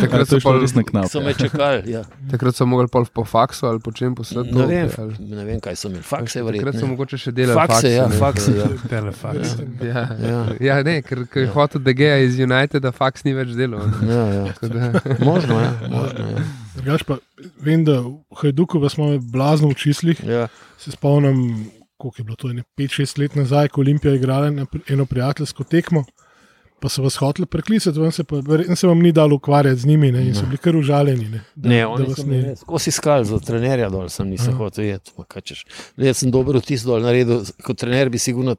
Takrat so, je šlo pol, res na knap. So me čakali. Ja. takrat so mogli pol po faksu ali po čem poslati. Ne, vem, ali- ne vem, kaj so imeli. Fakse je Takrat so verjetno. mogoče še delali Fakse, ja, ne. fakse. Ja. Telefaks. Ja, Ja. ja, ne, ker, ker je hotel, geja iz Uniteda, faks ni več delal. Ja, ja. Da- Možno je. Možno, ja. Drugač pa vem, da v Hajduku smo blazno v čislih. Ja. Se spomnim, koliko je bilo to, 5-6 let nazaj, ko je Olimpija igrala na pri- eno prijateljsko tekmo. Pa so vas hoteli preklicati, vam se, pa, se vam ni dalo ukvarjati z njimi ne, in so bili kar užaljeni. Ne, da, Ne, da oni vas so ne- me skozi iskali za trenerja dol, sem nisem hotel jeti. Jaz sem dober vtis dol naredil, kot trener bi sigurno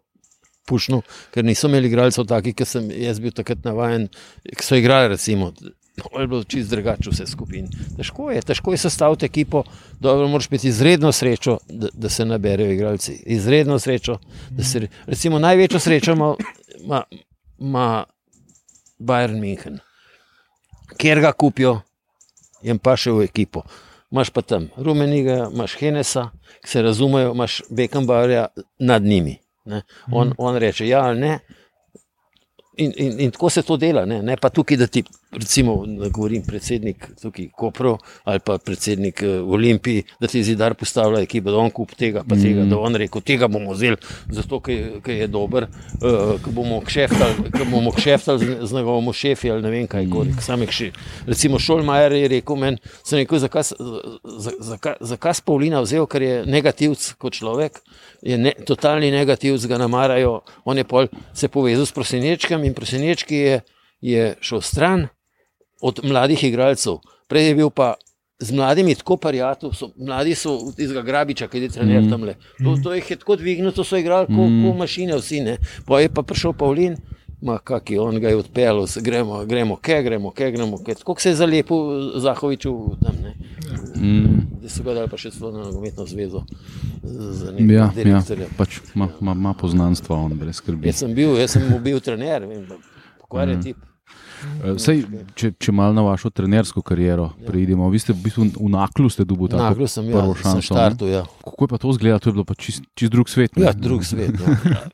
pušnil, ker niso imeli igralcev taki, ki sem jaz bil takrat navajen, ki so igrali recimo. No, je bilo čist drugače vse skupine. Težko je, težko je sestaviti ekipo, dobro, moraš imeti izredno srečo, da, da se naberejo igralci. Izredno srečo, da se, recimo, največjo srečo ima, ima, ima Bayern München, kjer ga kupijo, jim pa še v ekipo. Imaš pa tam Rumeniga, imaš Henesa, ki se razumejo, imaš Bekambarja nad njimi. Ne. On, on reče ja ali ne. In, in, in tako se to dela, ne, ne pa tukaj, da ti, recimo, da govorim predsednik tukaj Kopro ali pa predsednik uh, Olimpiji, da ti zidar postavlja ekipo, da on kup tega, pa tega, da on rekel, tega bomo vzeli, zato ker je- ker dober, uh, ko bomo kšeftali, ko bomo kšeftali z, z njegovim šefi ali ne vem kaj, gori, samih še. Recimo Šolmajer je rekel meni, sem rekel, zakaj, za- zakaj s Pavlina vzel, ker je negativc kot človek, je ne, totalni negativc, ga namarajo, on je pol se povezal s prosenečkem in prosenečki je, je šel stran od mladih igralcev. Prej je bil pa z mladimi tako parijatu, so, mladi so iz tega grabiča, ki je trener Mm. tam le. To, to jih je tako dvignil, to so igrali kot Mm. ko mašine vsi. Ne. Pa je pa prišel Pavlin. Ma, kaki, on ga je odpeljal, gremo, gremo, ke, gremo, ke, gremo, ke. Tako se je zalepil Zahoviču tam, ne. Mm, Zdaj so ga dali pa še celo na nogometno zvezo. Ja, ja, pač ima, ima, ima poznanstva, on brez skrbi. Jaz sem bil, jaz sem mu bil trener, vem, da pokvarjen Mhm. tip. Eh, Sej, če, če malo na vašo trenersko kariero preidemo, vi ste v bistvu v Naklu ste dobili tako Naglo sem, ja, prvo sem šanso. ne? štartu, ja. Kako je pa to izgledalo? To je bilo pa čist, čist drug svet. ne? Ja, drug svet. Ja.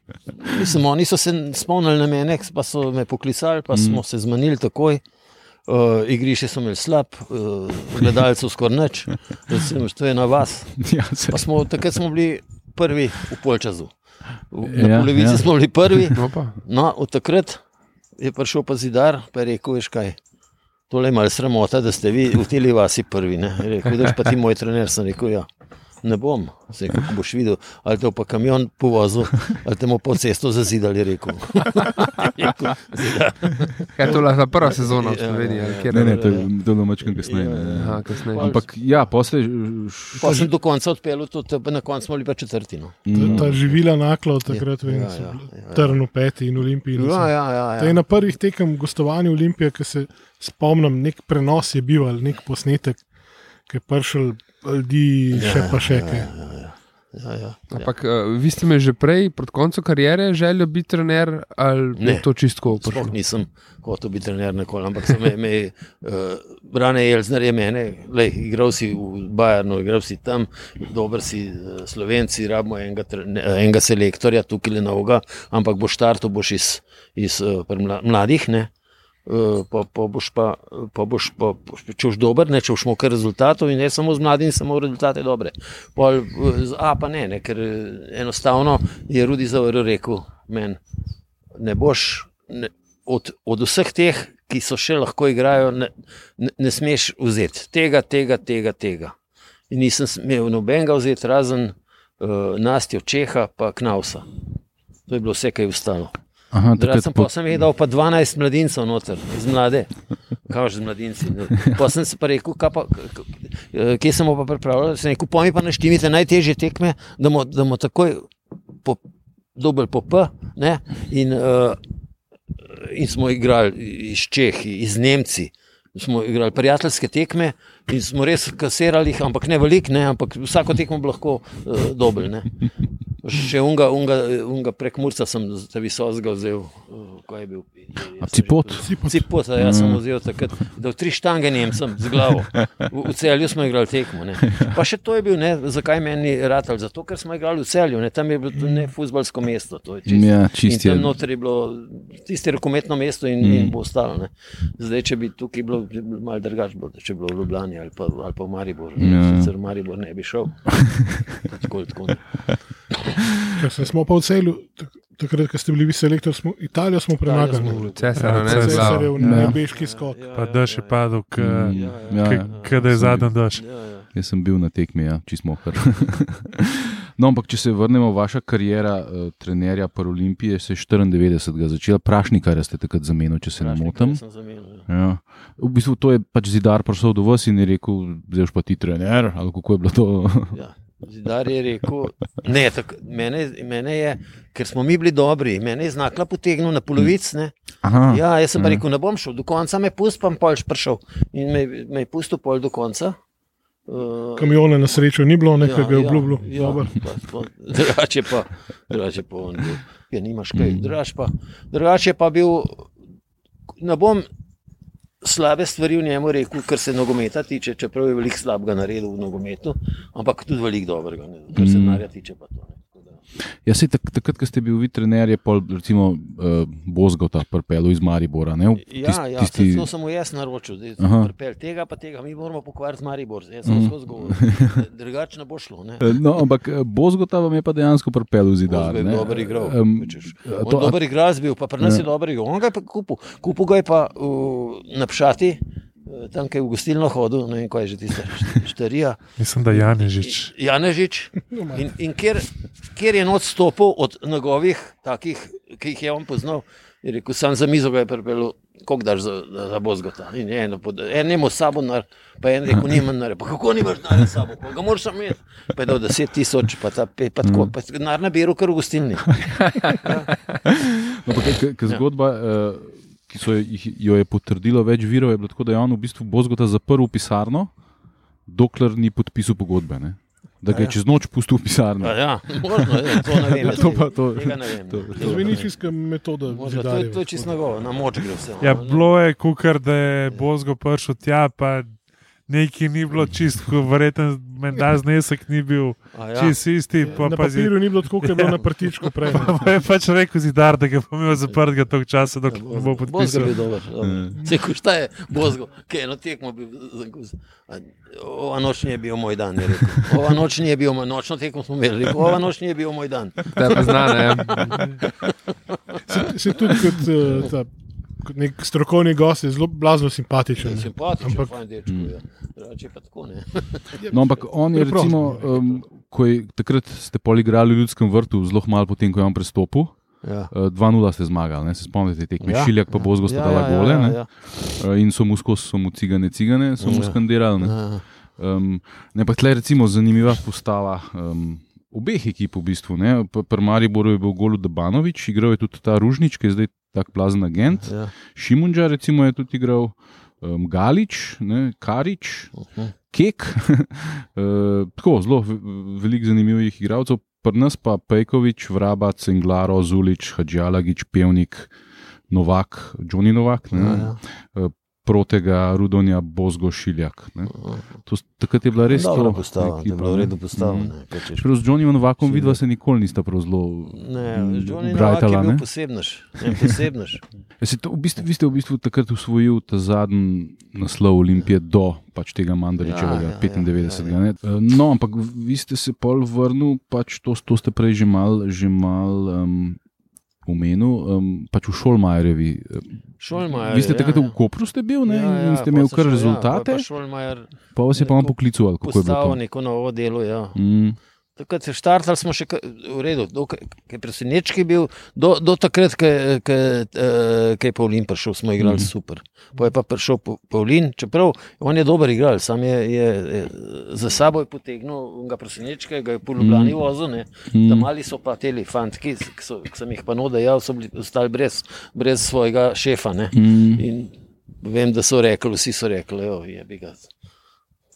Mislim, oni so se spomnili na mene, pa so me poklicali, pa Mm. smo se zmanili takoj. Uh, igrišče so imeli slab, uh, gledalcev skoraj nič, recimo, to je na vas. Ja, se, smo, takrat smo bili prvi v polčasu. V- Ja, Na polovici ja. smo bili prvi, No, no, od takrat je prišel pa zidar, pa je rekel: Veš kaj, tole je malo sramota, da ste vi v teli vasi prvi. Ne? Je Rekel, da pa ti moj trener, sem rekel: Ja. Ne bom, se rekel, ko boš videl, ali te bo pa kamion povozil, ali te bomo po cesto zazidali. Rekel. "Zidar." Kaj je to bila prva sezona v Ja, Sloveniji? ja, ja. ne, ne, to je bilo mačkam kasneje. ne, ne. Aha, kasneje. Ampak ja, posle. Pa sem do konca odpeljal, tudi, na koncu smo bili pa četrtino. Mm, Ta, živila nakla od takrat, vem, ja, so ja, ja, ja. trn v peti in olimpiji. in Ja, vse. ja, ja, To je ja. na prvih tekem gostovanja Olimpije, ki se spomnim, nek prenos je bil ali nek posnetek, ki je prišel ljudi, še pa še kaj. Ja, ja, ja. Ampak uh, vi ste me že prej, proti koncu kariere, želeli biti trener ali Ne. to čistko Sploh prišlo? nisem hotel biti trener nikoli, ampak sem me, me uh, Brane Jelzner je mene, lej, igral si v Bajernu, igral si tam, dober si uh, slovenci, rabimo enega, tre- ne, enega selektorja, tukaj le novega, ampak boš štartov boš iz, iz uh, mladih, ne. Uh, pa, pa boš pa, pa boš pa, če boš dober, ne če boš imel kar rezultatov in ne samo z mladimi, samo rezultate dobre. Pol, eh, A pa ne, ne, ker eh, enostavno je Rudi Zavrl rekel meni, ne boš ne, od, od vseh teh, ki so še lahko igrajo, ne, ne, ne smeš vzeti tega, tega, tega, tega. In nisem smel nobenega vzeti, razen uh, Nastjo Čeha pa Knausa. To je bilo vse, kar je ostalo. Aha, takrat sem po- sem jih dal pa 12 mladincev noter, z mlade. Kaj že z mladinci. Pa sem se pa rekel, pa, kje sem pa pripravljal. Sem rekel, pojmi pa naštimite najtežje tekme, da bomo da bomo takoj po, dobili po P. Ne? In, uh, in smo igrali iz Čehi, iz Nemci. Smo igrali prijateljske tekme in smo res kasirali, ampak ne veliko, ampak vsako tekmo bi lahko uh, dobil. Ne. Še unga, unga, unga prek Murca sem za visokega vzel, uh, kaj je bil. A cipot? Cipot, ja, sem vzel takrat, da v tri štange njem sem z glavo. V, v celju smo igrali tekmo. Ne. Pa še to je bil, ne, zakaj meni ratal? Zato, ker smo igrali v celju, ne, tam je bilo ne futbalsko mesto. To je čist, Ja, in čist tam noter je bilo tisto rokometno mesto in, mm. in bo ostalo. Ne. Zdaj, če bi tukaj bilo, bi bilo malo drugače, bilo, če bi bilo v Ljubljani ali pa, ali pa v Mariboru. Ja. Ja. Sicer v Maribor ne bi šel. Tako, tako. Ker se smo pa v celju, takrat, ko ste bili vi selektor, smo, Italijo smo premagali. smo- Cesar, ne, Cesar z Cesar je glavo. v Ja. nebeški skok. Pa dež je padel, k, Mm, ja, ja, ja. da je zadnji. Ja, ja. Jaz sem bil na tekmi, ja, čist mohar. no, ampak če se vrnemo, vaša karijera uh, trenerja Paralimpije se je 94. začela, prašnika ste takrat zamenjali, če se ne motim. Ja. Ja. V bistvu to je pač zidar prišel do vas in je rekel, zdaj pa ti trener, ali kako je bilo to. Ja. Zidar je rekel, ne, tak, mene, mene je, ker smo mi bili dobri, mene je znakla potegnil na polovic. Ne. Aha, Ja, jaz sem pa Ja. rekel, ne bom šel, do konca me pusti, pa polž prišel. In me, me je pustil pol do konca. Uh, Kamiona na srečo ni bilo, nekaj ga je obljubilo. Ja, Dobro. pa, pa, drugače pa, drugače pa on bil, ja, nimaš kaj, Mm. drugače pa, drugače pa bil, ne bom slabe stvari v njemu rekel, kar se nogometa tiče, čeprav je veliko slabega naredil v nogometu, ampak tudi veliko dobrega, ne, kar se Mm. denarja tiče pa to. Ne. Ja, se tak, takrat, ko ste bil vi trener, je pol, recimo, uh, Bozgota pripeljal iz Maribora. Ne? V Ja, tist- ja, tisti- to sem mu jaz naročil, da je pripel tega, pa tega, mi moramo pokvariti Maribor, jaz sem Mhm. skozi govoril, drugače ne bo šlo. Ne. Eh, No, ampak eh, Bozgota vam je pa dejansko pripeljal zidar. Bozgo je ne. dober igral, to- dober igralec bil, pa pri nas Ja. je dober igral. On ga je pa kupil. Kupil ga je pa uh, na Pšati, uh, tam, kjer je v gostilno hodil, ne vem, kaj je že tista št- štarija. Mislim, da Janežič. Janežič. In, in kjer, kjer je noč stopil od njegovih, takih, ki jih je on poznal, je rekel, sam za mizo ga je pripeljal. Kako daš za, za, bozgota? In je eno, pod- en ima s sabo, nar, pa en rekel, nima nar, pa kako nimaš nar s sabo, pa ga moraš sam imeti. Pa je dal deset tisoč, pa, ta, pe- pa tako, pa nar nabiral kar v gostilni. No, pa, k, k Ja. zgodba, uh, ki so jih, jo je potrdilo več virov, je bilo tako, da je on v bistvu Bozgota zaprl v pisarno, dokler ni podpisal pogodbe. Ne? Da ga je Ja. čez noč pustil v pisarni. Ja, ja, možno je, to ne vem. Ja, to pa to- to- vem. čisto metoda. Možno, To je, to je čisto njegovo, na moč gre vse. Ja, no. bilo je, kukar, da je Bozgo prišel tja, pa nekaj ni bilo čisto, verjetno menda znesek ni bil A ja. čist isti. Pa, Na pa, zi, papirju ni bilo tako, kot je bilo na prtičku prej. ne. pa je pač rekel zidar, da ga bomo zaprtega tog časa, dok ne bo Bozgo podpisal. bi dober. Se kušta je Bozgo, ki je eno tekmo bil zakus. Ova noč ni bil moj dan, je rekel. Ova noč ni bil moj, nočno tekmo smo imeli, rekel, ova noč ni bil moj dan. Je pa znano. Ja. Se, se tudi kot, eh, ta, nek strokovni gost je zelo blazno simpatičen. ne. Simpatičen, Ampak- dečko. ja. Drugače pa tako ne. No, ampak on je, Preprosto, recimo, um, ko je takrat ste poligrali v Ljudskem vrtu, zelo malo potem, ko je on prestopil. Ja. Uh, 2-0 ste zmagali, ne? se spomnite tekme. Ja. Ja, Šiljak pa Bozgo sta Ja, dala ja, gole. ja, ne. ja. Uh, in so mu skozi, so mu cigane, cigane, so mu Ja. skandirali. Ne? Ja. Um, ne, pa tle recimo zanimiva postava um, obeh ekip v bistvu. Pri Mariboru je bil Golu Debanovič, igral je tudi ta Ružnič, ki je zdaj tak plazen agent. Ja. Šimunča recimo je tudi igral, um, Galič, ne, Karič, Mhm. Kek. uh, tako zelo ve- veliko zanimivih igralcev. Pri nas pa Pejkovič, Vrabac, Englaro, Zulič, Hadžalagič, Pevnik, Novak, Džoni Novak. Ne, Ja, ja. Protega, Rudonja, Bozgo, Šiljak. To, takrat je bila res to postava, češ. Čeprav z Johnnyjem Novakom vidva se nikoli nista prav zelo. Mm, brajtala, posebnež. Posebnež. Ja, se to, v bistvu, vi ste v bistvu takrat usvojili ta zadnji naslov Olimpije do pač tega Mandaričevega, Ja, ja, ja, 95. ja, ne. Eh, No, ampak vi ste se pol vrnil, pač to, to ste prej že mal, že mal um, omenil, um, pač v Šolmajerevi. Šolmajer. Vi ste takrat ja, v Kopru ste bil ne, Ja, in ja, ste pol imeli kar šel, rezultate, Ja, pa Šolmajer pa vas je pa neko poklical, kako je bilo postavil to. neko novo delo. Ja. Mm, Takrat je štartal, smo še v redu, ki je presenečki bil, do, do takrat, ko je Pavlin prišel, smo igrali Mhm. mm. super. Pa je pa prišel Pa- Pavlin, čeprav on je dober igralec, sam je, je, je za sabo je potegnil ga presenečke, ga je po Ljubljani Mhm. vozil, ne. Mm. Da mali so pa te fantki, ki so- ki sem jih pa nodajal, so bili ostali brez, brez svojega šefa. Ne. Mm. In vem, da so rekli, vsi so rekli, jo, je bi ga.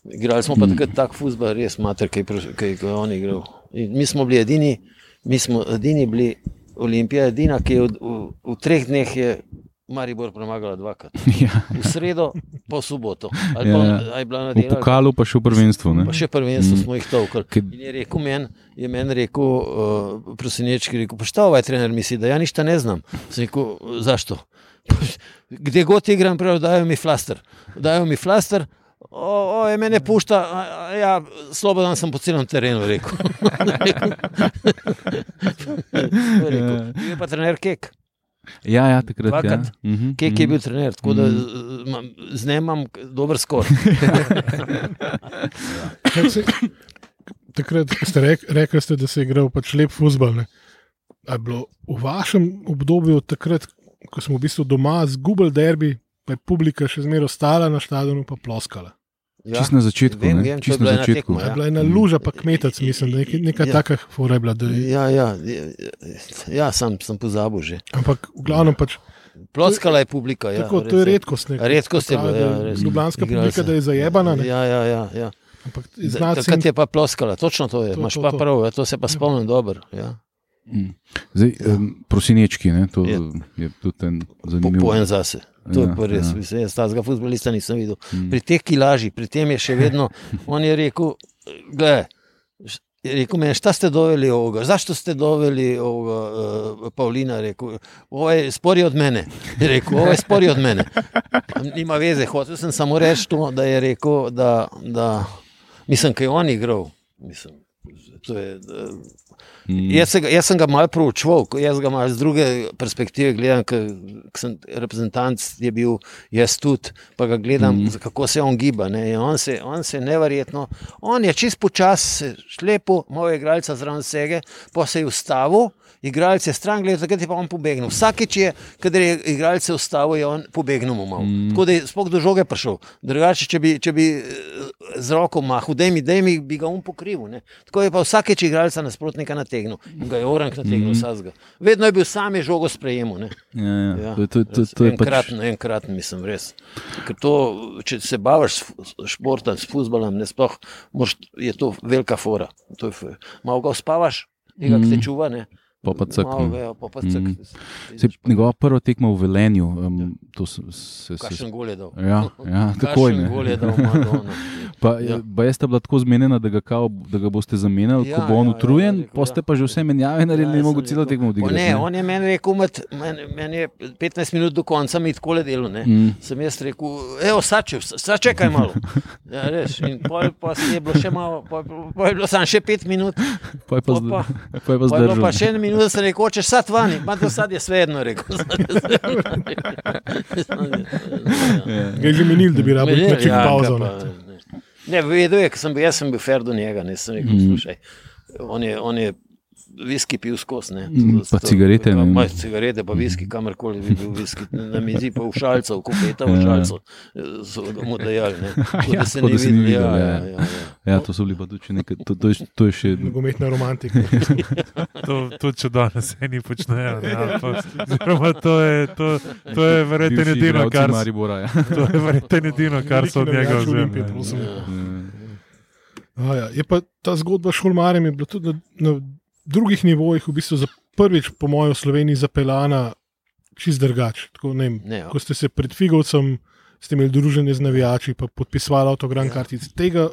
Igrali smo pa takrat tak fusbal, res mater, ki je, je on igral. In mi smo bili edini, mi smo edini bili Olimpija, edina, ki je v, v, v treh dneh je Maribor premagala dvakrat. Ja. V sredo, v soboto. Ali Ja, pa, a je bila V pokalu pa še v prvenstvu. Ne? Pa še prvenstvo Mm. smo jih tolkli. Ker- In je rekel meni, je meni rekel, uh, prosinečki, rekel, pa šta ovaj trener misli, da ja ništa ne znam. Sem rekel, zašto? Gdje god igram, prav dajo mi flaster. Dajo mi flaster, o, o je mene pušta, ja, slobodan sam po celom terenu, rekel. rekel. Bil je pa trener Kek. Ja, ja, takrat. Ja. Dvakrat. Mhm, Kek mhm. je bil trener, tako da Mhm. z- njim imam dober skor. Takrat ste rek, rekli, ste, da se je igral pač lep futbol. Je bilo v vašem obdobju, takrat, ko smo v bistvu doma zgubili derbi, pa je publika še zmeraj ostala na stadionu, pa ploskala. Ja. Čist na začetku. Vem, vem, je Čist bila na začetku. tekma, Je Ja. bila ena luža, pa kmetec, mislim, da nekaj, neka Ja. ja. taka fora je bila. Da, je- Ja, ja, ja sem, sem pozabil že. ampak v glavnem pač, Ploskala je publika. Ja, tako, to je redkost. ne. Redkost je bila, ja. Ljubljanska publika, da je zajebana. ne. Ja, ja, ja, ja. Ampak Takrat je pa ploskala, točno to je. To, Imaš to, pa to. prav, ja, to se pa spomnim dobro. Ja. Mm. Zdaj, um, prosinečki, ne? to Je. je tudi en Po, zanimiv. pojem zase. To je Ja, pa res. ja. Ja. Jaz tazga futbolista nisem videl. Mm. Pri teh kilaži, pri tem je še vedno, on je rekel, gledaj, je rekel meni, šta ste doveli ovoga, zašto ste doveli ovoga, uh, Pavlina, rekel, ovo je spori od mene, je rekel, ovo je spori od mene. Nima veze, hotel sem samo reči to, da je rekel, da, da mislim, kaj je on igral, mislim, to je, da, Mm. Jaz, se jaz sem ga malo proučeval, ko jaz ga malo z druge perspektive gledam, ker sem reprezentant, je bil jaz tudi, pa ga gledam, mm. kako se on giba. Ne, in On se, on se neverjetno, on je čist počasi, šlepo, moj igralca zraven sege, pa se je ustavil. Igralec je stran gledal, takrat je pa on pobegnil. Vsakeč je, kadar je igralec ustavil, je on pobegnil mu malo. Mm. Tako da je sploh do žoge prišel. Drugače, če bi, če bi eh, z roko mahal, da mi, da mi, bi ga on pokril. Ne. Tako je pa vsakeč igralca nasprotnika nategnil in ga je orang nategnil Mhm. vsega. Vedno je bil sam je žogo sprejemal. Ne. Ja, ja. Ja, To, to, to, to je pač. enkratno, enkratno, mislim, res. Ker to, če se baviš s športom, s futbolom, ne sploh, moraš, je to velika fora. To je, malo ga uspavaš, tega, ki te čuva. Ne. Pa pa ne. ja, pa pa cak. Mhm. Sej, njegova prva tekma v Velenju, um, to se, se, se, Kakšen gol je dal. Ja, ja. Kakšen ne. gol je dal Madonna. Pa, Ja. ja. pa jaz sta bila tako zmenjena, da ga, kao, da ga boste zamenjali, ja, Ja, ko bo on ja, ja, utrujen, ja, ja, rekel, pa ste ja. pa že vse menjave naredili, ja, ne mogo celo tekmo "Pa odigrati. Ne, on je meni rekel, med, meni, meni je 15 minut do konca mi tako le delo. Ne. Mm. Sem jaz rekel, evo, sačev, sačekaj malo. Ja, res. In pol pa je bilo še malo, pol je bilo samo še 5 minut. Pa je pa, pa- pa, je pa Pa je bilo zdržal. pa še eno minuto, sem rekel, če sad vani, pa to sad je svejedno rekel. Ja. Ga je že menil, da bi rabo Ne, nekaj ja, pauzo. kaj ne. pa, ne. Vedel je, ker sem bil, jaz sem bil fer do njega, ne sem rekel, Mhm. slušaj, on je, on je viski pil skozi. ne. Mm, To- pa to- cigarete, Ja, ne. Mhm. pa cigarete, pa viski, kamorkoli bi bil viski, na mizi pa v šalcev, kupeta v Ja. šalcev, so ga mu dajali. ne. Ja, da se videl. videl, Ja, ja. ja, ja, ja. Ja, to so bili pa tudi nekaj, to, to, je, to je še. Nogometna romantika. To, tudi če danes eni počnejo. ne, pa- oziroma To je, to, to je verjetno edino, kar, Maribora. Ja. to je verjetno edino, kar so od Veliki njega navijači vzeli. Olimpije, to ne. sem- Ja. A Ja, je pa ta zgodba s Šulmarjem je bila tudi na, na drugih nivojih, v bistvu za prvič, po mojem, v Sloveniji zapeljana čist drugače. Tako, ne vem, Ne, ja. Ko ste se pred Figovcem, ste imeli druženje z navijači, pa podpisovali avtogram Ja. kartice. Tega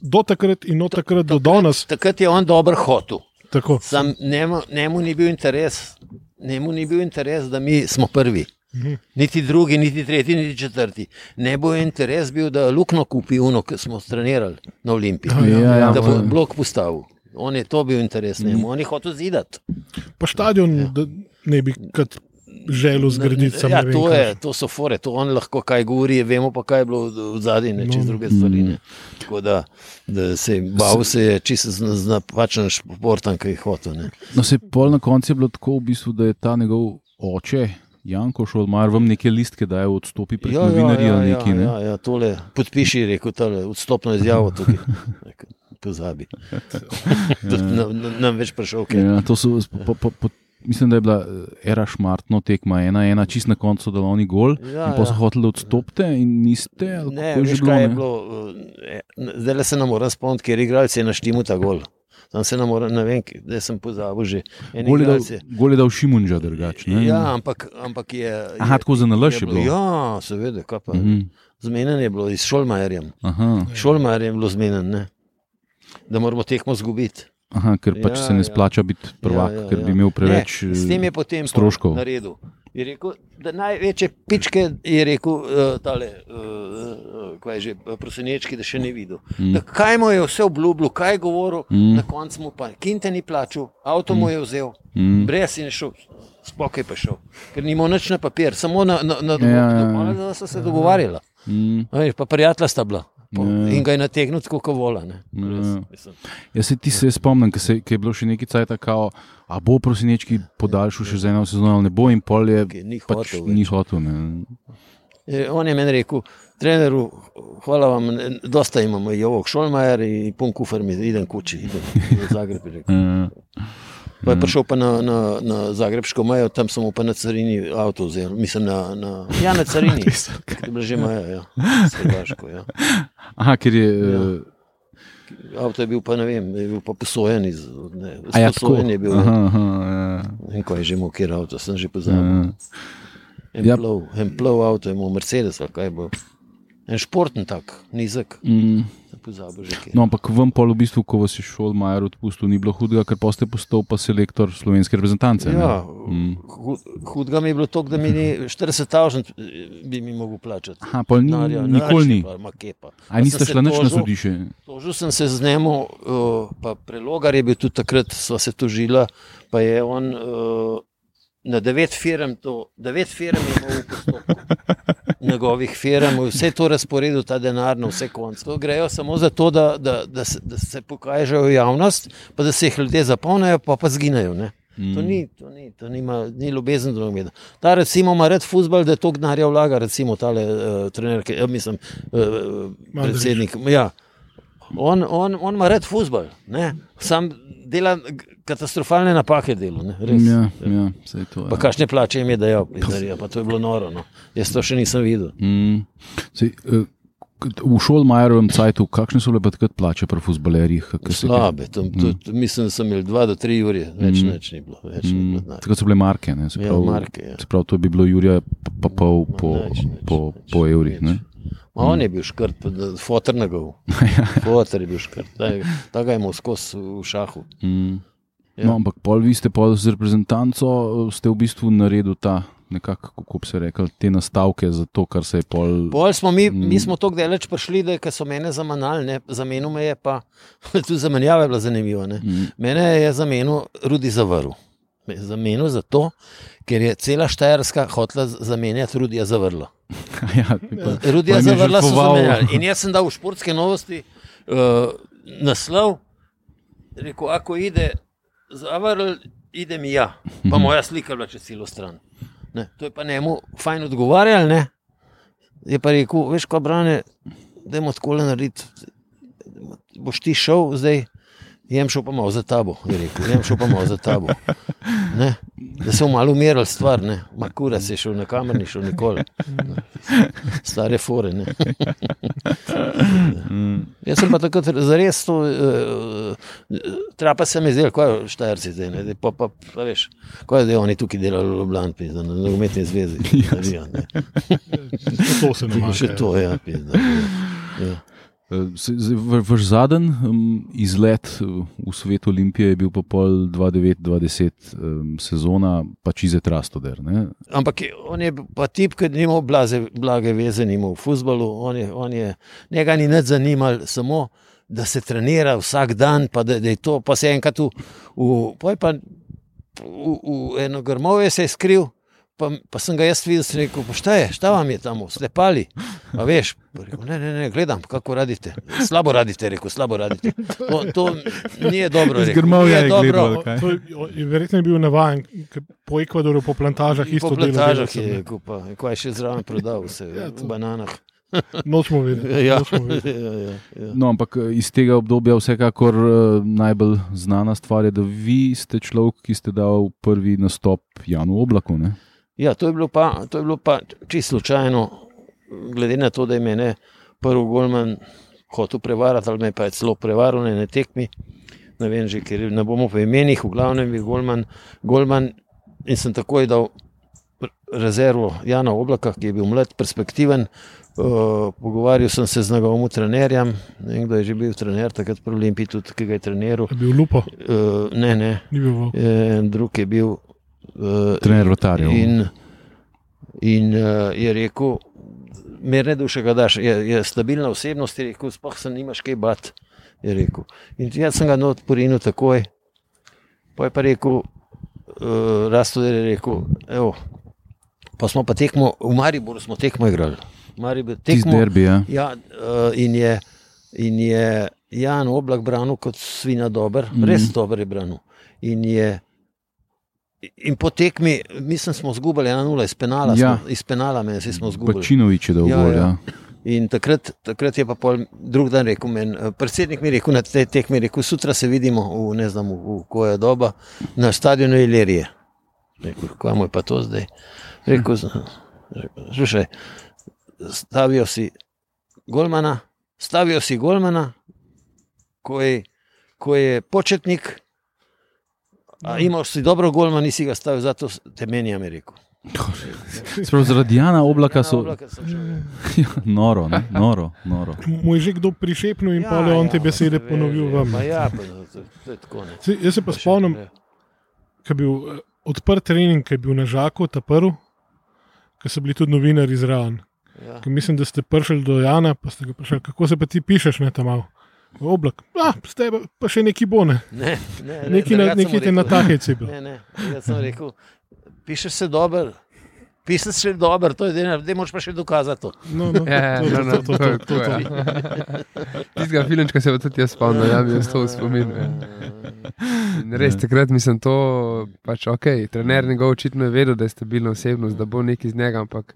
do takrat in od takrat do danes. Takrat je on dober hotel. Tako. Sam njemu, njemu ni bil interes, njemu ni bil interes, da mi smo prvi. Mhm. Niti drugi, niti tretji, niti četrti. Ne bo interes bil, da Lukno kupi uno, ki smo trenirali na Olimpiji. Ja, ja, ja, da bo blok postavil. On je to bil interes njemu, on je hotel zidati. Pa stadion, da ne bi kot želel zgraditi. sam Ja, ne vem, to, je, to so fore, to on lahko kaj govori, vemo pa, kaj je bilo v zadnji, ne čez No. druge stvari. Ne. Tako da, da se je bal, se je čisto z, napačen športom, ki je hotel. Ne. No, se pol na koncu je bilo tako, v bistvu, da je ta njegov oče, Janko Šolmar, vam neke listke daje, odstopi pred novinarji ali neki. ja, ne? ja, ja, tole podpiši, rekel, tole, odstopno izjavo tukaj. Pozabi. Da nam, nam- več prišel, kaj. Ja, to so, po, po, po, mislim, da je bila eh, era šmartno tekma, ena, ena čist na koncu, da oni gol. Ja, in pa so ja. hoteli, da odstopite in niste. ali Ne, je veš, je ne? bilo. eh, Zdaj le se nam moram spomniti, ker igralci je naštimu ta gol. Tam se nam mora, ne vem, da sem pozabil že. Gol je dal- igralec je- Gol je dal Šimunža, drugače. ne? Ja, ampak, ampak je. Aha, je- tako za nalaž je bilo. Ja, seveda, kaj pa. Mhm. Zmenen je bilo, s Šolmajerjem. Aha, Šolmajerjem je bilo zmenen, ne? Da moramo tekmo zgubiti. aha, ker pač Ja, se ne ja. splača biti prvak, Ja, ja, ker ja. bi imel preveč Ne, s tem je eh, potem stroškov. naredil. Je rekel, da največje pičke je rekel, uh, tale, uh, kaj je že, prosenečki, da še ne videl. Mm. Da kaj mu je vse obljubil, kaj je govoril, Mm. na koncu mu pa kinte ni plačal, avto mu je vzel, Mm. brez in šel. Spokaj pa šel, ker ni imel nič na papir, samo na, na, na Ja, ja, ja. dogovor, da so se dogovarjala. Mm. A Veš, pa prijatelja sta bila. Po- Ja. In ga je nategnil tako, kot vola. Ja. Jaz se ti se spomnim, ker je bilo še nekaj cajt, kao, a bo prosinečki podaljšal še za eno sezono, ne bo in pol je Ki Ni pač hotel. ni več. hotel. Ne. On je meni rekel, treneru, hvala vam, dosta imamo, je ovog šolmajer in pun kufr mi, idem kući, idem v Zagreb. Pa je prišel pa na, na, na Zagrebško mejo, tam sem pa na carini avto vzel, mislim na, na, ja, na carini. Je bila že meja, ja, s Hrvaško, ja. aha, ker je. Ja. Uh, Avto je bil pa, ne vem, je bil pa posojen iz, ne, ja, tako. sposojen je bil. Aha, ja. aha, ja. Ne vem, kaj je že imel, kjer avto, sem že pozabil. Ja. En Ja. plov, en plov avto je imel Mercedes, kaj bo. En športen tak, nizek, Mm. Pozabil že kje. No, ampak vam pol v bistvu, ko vas je šol Majer odpustil, ni bilo hudega, ker pa ste postal pa selektor slovenske reprezentance. ne? Ja, Mm. hud, hudga mi je bilo to, da mi ni 40 tavžent bi mi mogel plačati. Aha, pol ni, Denarja, nikoli ni. pa, pa. A Pa niste šla nič na sodišče? Tožil sem se z njim, uh, pa prelogar je bil tudi takrat, sva se tožila, pa je on uh, na devet firm, to, devet firm je imel v postopku. Njegovih firm, vse to razporedil, ta denar na vse konce. To grejo samo zato, da, da, da, se, da se pokažejo v javnost, pa da se jih ljudje zapolnijo, pa pa zginejo. Ne? To Mm. ni, to ni, to nima, ni ljubezen do nogometa. Ta recimo ima rad futbol, da to gnarja vlaga, recimo tale uh, trener, ki, ja, mislim, uh, Mandarić. predsednik. Ja. On, on, on ima rad futbol, sam dela katastrofalne napake delo. Ne? Res. Ja, ja, to. Pa Ja. kakšne plače jim je dajal, pizdarija, pa to je bilo noro. No. Jaz to še nisem videl. Mm. Sej, eh, k- v šolmajerovem cajtu, kakšne so bile pa takrat plače pri se- Slabe, to, to, to, mislim, da sem imel dva do tri ure, več, Mm. mm. več ni bilo. Več ni bilo Mm. Takrat so bile marke, ne, se Ja, pravi, marke, ja. se pravi, to bi bilo Jurija pa, pa pol po, po, nič, po evrih. nič. Ne. Ma on je bil škrt, fotor na gov. Fotor je bil škrt, ta- ta ga je imel skozi v šahu. Mm. Ja. No, ampak pol vi ste pol z reprezentanco, ste v bistvu naredili ta, nekako, kako bi se rekel, te nastavke za to, kar se je pol. Pol smo mi, Mm. mi smo tako daleč prišli, da so mene zamenjali, zamenil me je pa, tudi zamenjava je bila zanimiva. Ne? Mm. Mene je zamenil Rudi Zavrl. Zamenil zato, ker je cela Štajerska hotela zamenjati Rudija Zavrla. ja, bi pa- Rudija je Zavrla so zamenjali. In jaz sem dal v športske novosti uh, naslov, rekel, ako ide Zavrl, idem ja. Pa moja slika je bila čez celo stran. Ne, to je pa njemu fajn odgovarjal, ne. Je pa rekel, veš, ko brane, da je tako narediti. Boš ti šel zdaj, jem šel pa malo za tabo, je rekel, jem šel pa malo za tabo. Ne, da je malo umirali stvar, ne, makura se je šel na kamer, ni šel nikoli. Ne. Stare fore. Ne. Mm. Jaz sem pa takrat zares to, uh, trapa se mi zdel, kaj je štajerci zdaj, ne, pa, pa, pa veš, kaj je zdaj oni tukaj delali v Ljubljani, pizda, na nogometni zvezi. Navija, ne. To se ne Še more. to, ja, pizda. Ja. Eh, se- zdaj, v- Vaš zadnji um, izlet eh, v svet Olimpije je bil pa pol 2009-2010 um, sezona, pač iz Etrastoder. ne? Ampak on je pa tip, ki ni imel blaze, blage veze, ni imel v futbalu, on je, on je, njega ni nič zanimalo, samo da se trenira vsak dan, pa da, da je to, pa se enkrat v, v, pa v, v eno grmovje se je skril, pa, pa sem ga jaz videl, sem rekel, pa šta je, šta vam je tam, slepali. A veš, rekel, ne, ne, ne, gledam, kako radite. Slabo radite, rekel, slabo radite. To, to ni dobro. Zgrmal je "Nije dobro." gledal, kaj? To je- je Verjetno je bil navajen, ker po Ekvadoru, po plantažah isto Po plantažah delavcev, je rekel, pa kaj je še zraven prodal, vse Ja, v bananah. Nočemo vedeti. Ja, nočemo vedeti. ja, ja, ja. No, ampak eh, iz tega obdobja vsekakor eh, najbolj znana stvar je, da vi ste človek, ki ste dal prvi nastop Janu Oblaku. Ne? Ja, to je bilo pa, to je bilo pa čisto slučajno, glede na to, da je mene prvi golman hotel prevarati, ali me pa je celo prevaral na eni tekmi. Ne vem, že, ker ne bomo po imenih, v glavnem je golman, golman in sem takoj dal rezervo Jana Oblaka, ki je bil mlad, perspektiven. Uh, pogovarjal sem se z njegovim trenerjem, ne vem, kdo je že bil trener, takrat pri Olimpiji, tudi ki ga je treniral. Je bil lupo, Uh, ne, ne, ni bil volk. en drug je bil. Uh, Trener Rotarjev. In, in uh, je rekel, mir ne duše ga daš, je, je stabilna osebnost, je rekel, spoh se nimaš kaj bat. In jaz sem ga not porinil takoj. Pa je pa rekel, uh, Rastoder je rekel, evo, pa smo pa tekmo, v Mariboru smo tekmo igrali. Maribor, tekmo, derbi, ja. Ja, uh, in, je, in je Jan Oblak branil kot svina dober, mm. res dober je branil. In, je, in po tekmi, mislim, smo zgubili 1-0 iz penala, Ja. smo, iz penala me smo zgubili. Pačinovič je dal Ja, ja. Ja. In takrat, takrat je pa pol, drug dan rekel, men, eh, predsednik mi je rekel, na tej tekmi, rekel, sutra se vidimo v, ne znam, v, v koja je doba, na stadionu Ilerije. Rekel, kaj mu je pa to zdaj? Rekel, slušaj, stavijo si Golmana, stavijo si Golmana, ko je, ko je početnik, a imaš si dobro Golman, nisi ga stavil, zato te menjam, je rekel. Sprav, zaradi Jana Oblaka Ja, so. Oblaka šel. Ja, noro, ne? noro, noro. Mu je že kdo prišepnil in ja, pa je on te besede se ponovil ve, vam. Pa ja, pa, to, to je tako. Ne. Saj, jaz se pa še spomnim, ko je bil eh, odprt trening, ki je bil na Žaku, ta prvi, ko so bili tudi novinari zraven. Ja. Mislim, da ste prišli do Jana, pa ste ga vprašali, kako se pa ti pišeš, ne tam malo. Oblak, ah, ste pa, pa še neki bone, Ne, ne, neki, na, neki te na rekel. tahejci bil. Ne, ne, jaz sem rekel, pišeš se dober, pišeš se dober, to je denar, da moraš pa še dokazati to. No, no, Ja, to, no, no, to, to, to, to, to, ja. to. Tistega filmčka se pa tudi jaz spomnim, ja, mi je to v spominu. Ja. In res takrat mislim, to pač ok. Trener njegov očitno je vedel, da je stabilna osebnost, da bo nekaj z njega, ampak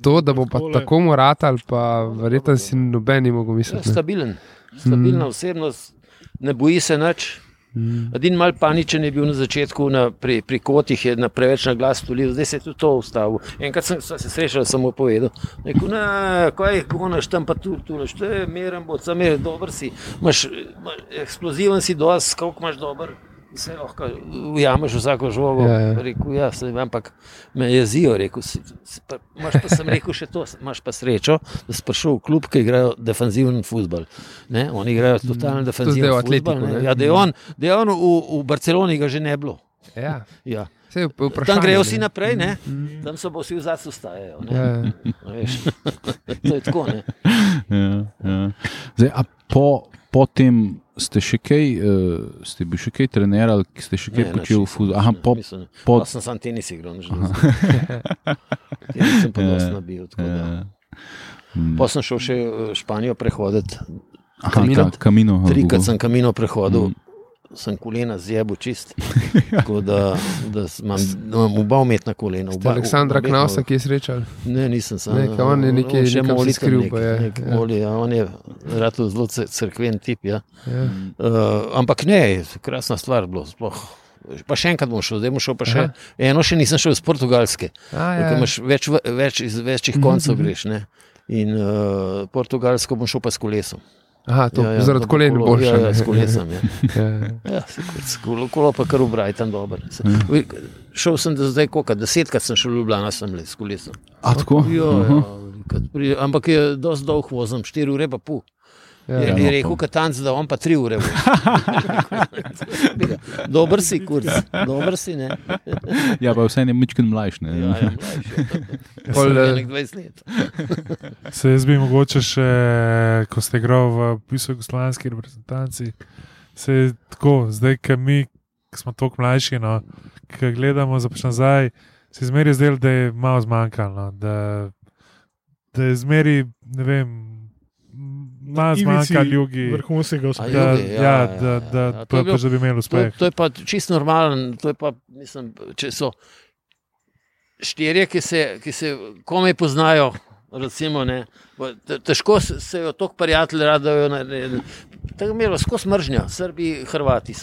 to, da bo pa tako moratal, pa verjetno si noben ni mogel Ja, misliti. ne. Stabilna osebnost, ne boji se nič. Mm. Edin mal paničen je bil na začetku, na, pri, pri kotih je na preveč na glas tulil, zdaj se je tudi to ustavil. Enkrat sem se srečal, sem mu povedal, rekel, ne, kaj gonaš tam pa tu, tu, tu je meren bo, sam je dober si, imaš, imaš eksploziven si dos, koliko imaš dober. Vse lahko ujameš vsako žogo. Ja, ja. Rekel, ja, saj, ampak me jezijo. Rekel, si, si, pa, imaš pa sem rekel še to, imaš pa srečo, da si prišel v klub, ki igrajo defensiven futbol. Ne, oni igrajo totalno v futbol. Atletiku, ne. ne. Ja, da je on, da je on v, v Barceloni ga že ne bilo. Ja, Ja. Vprašanje, Tam grejo vsi naprej, ne? tam so pa vsi v zadnjem stajajo. Ja, A veš. to je tako. Ne? Ja, ja. Zdaj, po, po tem ste še kaj, uh, ste bili še kaj trener ali ste še kaj Ne, počel v futbolu? nisem, Aha, po, nisem. po, sem sam tenis igral, nič ne znam. Tenis sem pa uh, Pa sem šel še v Španijo prehoditi. aha, ka, kamino. Trikrat sem kamino prehodil, Mm. Sem kolena zjebu čist. Tako da, da imam, imam oba umetna kolena. Oba, Aleksandra Knausa, ki je srečal. Ne, nisem sam. Ne, on je nekam se molitelj skril, nek- je, nek ja. moli, ja, on je rado zelo cerkven tip. Ja. Ja. Uh, ampak ne, krasna stvar bilo. Sploh. Pa še enkrat bom šel, zdaj bom šel pa še. Aha. Eno še nisem šel iz Portugalske. A, Ja. ja. Imaš več, več iz večjih Mhm, koncev mhm. greš. Ne? In uh, Portugalsko bom šel pa s kolesom. Aha, to Ja, ja, zaradi kolen kolo- boljše. Ja, ja, s kolesom. Ja. Ja. Ja, kurc, kolo, kolo pa kar ubraj tam dobro. Se- Oj, Šel sem do zdaj, koliko, desetkrat sem šel v Ljubljana, sem le s kolesom. A, tako? Jo, Aha. ja, kad pri, ampak je dosti dolg vozem, 4 ure pa pol. Ja. Je, Ja, je no, rekel, to. katanc, da on pa 3 ure. dober si, kurc, dober si, ne. Ja, pa vse je mečken mlajš. Ne? Ja, ja, mlajši. Pol, Sem eh, nek 20 let. Se jaz bi mogoče še, ko ste igrali v pisu jugoslovanski reprezentanci, se je tako, zdaj, ki mi ki smo tako mlajši, no, ki gledamo za pač nazaj, se zmeri zdelo, da je malo zmanjkalo. no, Da, da je zmeri, ne vem, malo ivici zmanjkalo ljudi. Vrhunskega uspeha. Da, Ljugi, ja, ja, ja, da, ja, da, ja. To pa, je bilo- pač, da bi imeli To, uspeh. to je pa čisto normalen. To je pa, mislim, če so štirje, ki se, ki se komaj poznajo. Recimo, ne, težko se jo toliko prijateljev radajo. Tako je bilo skozi mržnja, Srbi, Hrvati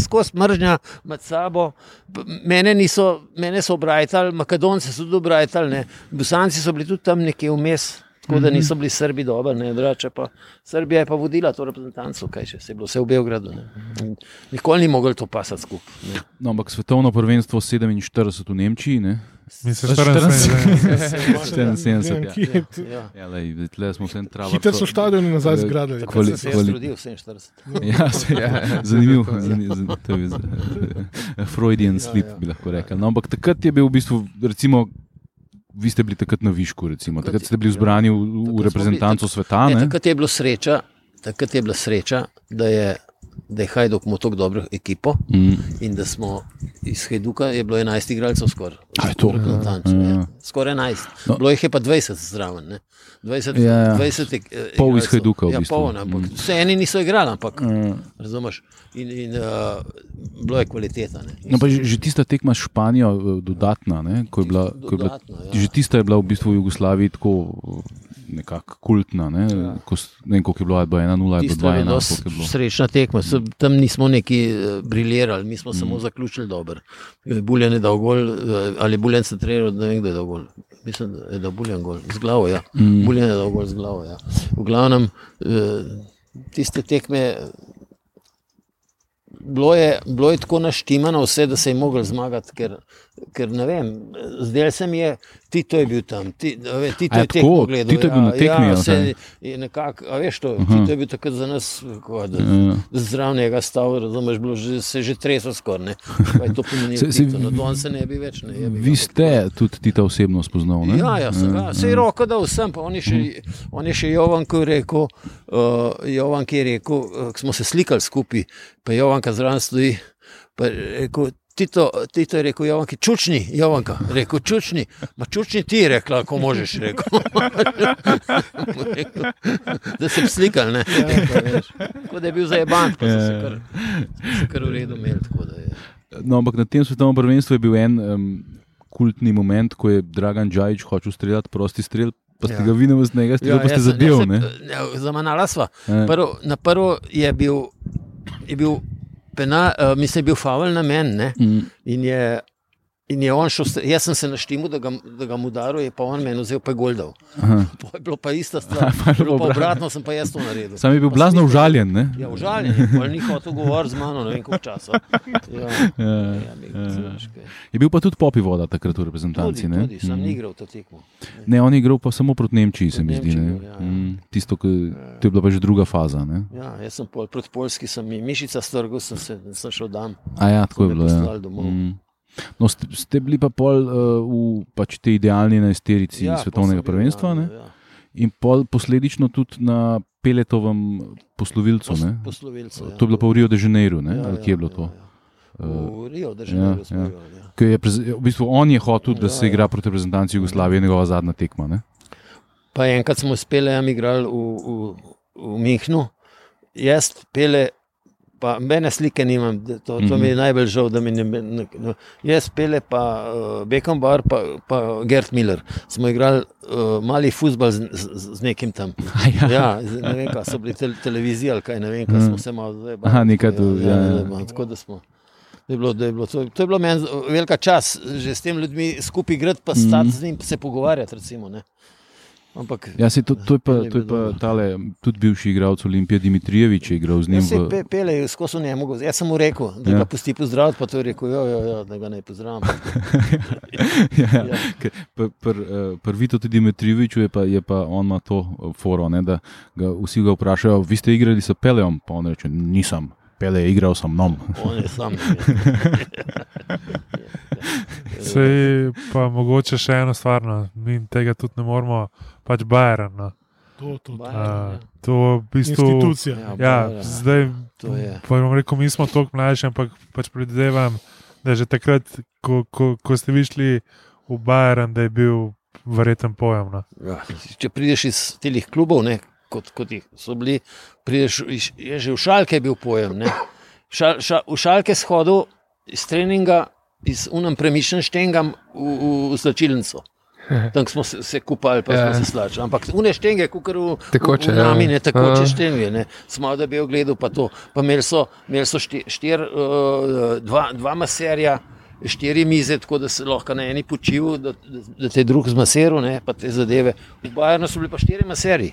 skozi mržnja med sabo. Mene, niso, mene so obrajtali, Makedonci so tudi obrajtali, Busanci so bili tudi tam nekje vmes. Tako da niso bili Srbi dobri, ne drugače pa. Srbija je pa vodila to reprezentanco, kaj še se je bilo, vse v Beogradu. Ne. In Nikoli ni mogel to pasati skupaj. ne. No, ampak svetovno prvenstvo 47 v Nemčiji, ne? Mislim, 74. 74, ja. ja. Ja. Ja, tle smo se entrali. Hiter so stadioni nazaj zgradili. Tako Kvali- sem se rodil, 47. Ja, se, Ja. zanimiv, je. zanimiv, Freudian slip, ja. bi lahko rekel. No, ampak takrat je bil v bistvu, recimo, vi ste bili takrat na višku, recimo. takrat ste bili zbrani v, v reprezentanco sveta. Ne, Ne? takrat je bilo sreča, takrat je bila sreča, da je, da je Hajduk imel tako dobro ekipo Mm. in da smo iz Hajduka je bilo 11 igralcev skoraj. A je to? Ja, ja. ja. Skoraj 11. No. Bilo jih je pa 20 zraven. Ne? 20, Ja, ja. 20 eh, Pol iz igralcev. Hajduka v ja, bistvu. Pol, ne, ampak Mm. vse eni niso igrali, ampak Mm. razumeš. In, in uh, bilo je kvaliteta. Ne? No, pa že, že tista tekma s Španijo, eh, dodatna, ne, ko je bila, ko je bila, Dodatna, ja. že tista je bila v bistvu v Jugoslaviji tako eh, nekako kultna. Ne, ja. ko, ne vem, koliko je bilo, ali bo 1-0 ali bo Tisto je 2-1. bila koliko je bilo. srečna tekma. So, tam nismo neki uh, briljirali, mi smo mm. samo zaključili dobro. Buljan je dal gol, eh, ali Buljan se treniral, ne vem, kdo je dal gol. Mislim, da je dal Buljan gol, z glavo. Ja. Mm. Buljan je dal gol z glavo. Ja. V glavnem, tiste tekme. Bilo je, bilo je tako naštimano, vse, da se je mogel zmagati, ker, ker ne vem, zdaj se mi je, Tito je bil tam, ti, ve, Tito A je je tekmo tako? gledal. Tito je bil na tekmi, Ja, ali vse kaj? je nekako, a veš to, Tito je bil takrat za nas, kako, da, Ja. zdrav njega stal, razumeš, bilo že, se je že tresel skoraj, ne. Je to pomeni, Se- se- Tito, no, danes se ne bi več, ne. ga, Vi ampak- ste tudi Tita osebno spoznal. Ne? Ja, ja, sem ga. Sej roko dal sem, pa on je še, on je še Jovan, ko je rekel, uh, Jovan, ki je rekel, uh, smo se slikali skupaj, pa Jovanka zraven stoji, pa je rekel, Tito, Tito je rekel, Jovanki, čučni, Jovanka, rekel, čučni, ma čučni ti je rekla, ko možeš, rekel. rekel da se bi slikali, ne. Tako da je bil zajeban, pa so se kar, so se kar v redu imeli. No, ampak na tem svetovnem prvenstvu je bil en um, kultni moment, ko je Dragan Džajič hotel streljati prosti strel, pa ste Ja. ga vi na vas nekaj, ja, pa ste jaz sem- zadev. jaz ne? sem- ja, Zamanala sva. Ja. Prvo, na prvo je bil, je bil, pena, uh, mislim, je bil faul na meni. Mm. In je, in je on šel, jaz sem se naštimu, da ga, da ga udaril, je pa on meni vzel pa. Aha. To je bilo pa ista stvar. Pa bilo pa obratno. sem pa jaz to naredil. Sam je bil blazno užaljen. Ne? Ja, užaljen je, pa ni hotel govoriti z mano, ne vem koliko časa. Ja, Ja, ja, kaj. Je bil pa tudi popi voda takrat v reprezentanci. Tudi, ne? tudi, sem Mm. ni igral to tekmo. Ne, on je igral pa samo proti Nemčiji, se mi zdi. ne. Nemčiji, ja, ja. Mm, Tisto, ki, to je bila pa že druga faza. Ne? Ja, jaz sem pol, proti Poljski, sem mi mišica strgal, sem, se, sem šel dan. A ja, tako je bilo. Ja. domov. Mm. No, ste, ste bili pa pol uh, v pač tej idealni enajsterici ja, svetovnega prvenstva ja, ne? ja. in pol posledično tudi na Peletovem poslovilcu. Pos, poslovilcu. Ja. To je bilo pa v Rio de Janeiro, ne? Ja, ali ja, kje je bilo ja, to? Ja. V Rio de ja, Janeiro smo ja. igrali. Ja. Je v bistvu on je hotel, da Ja, se igra proti reprezentanci Jugoslavije, njegova zadnja tekma. Ne? Pa enkrat smo s Pelejem igrali v, v, v Mihnu, jaz Pele, pa mene slike nimam, to, to mi je najbolj žal, da mi ne. ne no, jaz Pele, pa uh, Beckenbauer, pa, pa Gert Miller. Smo igrali uh, mali futbal z, z, z nekim tam. ja. Ja, z- ne vem, kaj so bili te, televizije ali kaj, ne vem, kaj smo se malo zdaj bavili. Aha, nekaj tu, ja, ja, ja, ja. tako da smo. Da je bilo, da je bilo, to, to je bilo meni velika čas, že s tem ljudmi skupaj igrati, pa stati Mhm. z njim, se pogovarjati. Recimo, ne. Ampak Ja, se, to, to je pa, to je pa tale, tudi bivši igralec Olimpije Dimitrijevič je igral z njim. Jaz se pe, pele skozi ne mogo. Jaz sem mu rekel, da Ja. ja. ga pusti pozdraviti, pa to je rekel, jo, jo, jo, da ga ne pozdravim. ja, Ja. ker pr, pr, eh, Prvi to tudi Dimitrijeviču je pa, je pa on ima to eh, foro, ne, da ga vsi ga vprašajo, vi ste igrali s Pelejem, pa on reče, nisem. Pele je igral sam nom. On je sam. Sej pa mogoče še eno stvar, no. mi tega tudi ne moremo, pač Bajeren. No. To, to, to. Bayern, Uh, to v bistvu. Institucija. Ja, Ja, Bayern. zdaj, To je. pa bom rekel, mi smo toliko mlajši, ampak pač predvidevam, da že takrat, ko, ko, ko ste vi šli v Bajern, da je bil verjeten pojem. No. Ja, če prideš iz teh klubov, ne, kot, kot jih so bili, prideš, je že v šalke bil pojem. Ne. Šal, ša, v šalke shodil iz treninga, iz unam premišljen štengam v, v, slačilnico. Tam smo se, se kupali, pa Ja. smo se slačili. Ampak une štenge, kot v, Tekoče, v, v nami, ja. ne tekoče Ja. štenge. Ne. Smo da bi ogledal pa to. Pa imeli so, imeli so štir, štir, uh, dva, dva maserja. Štiri mize, tako da se lahko na eni počival, da, da, te drug zmasiral, ne, pa te zadeve. V Bajernu so bili pa štiri maserji.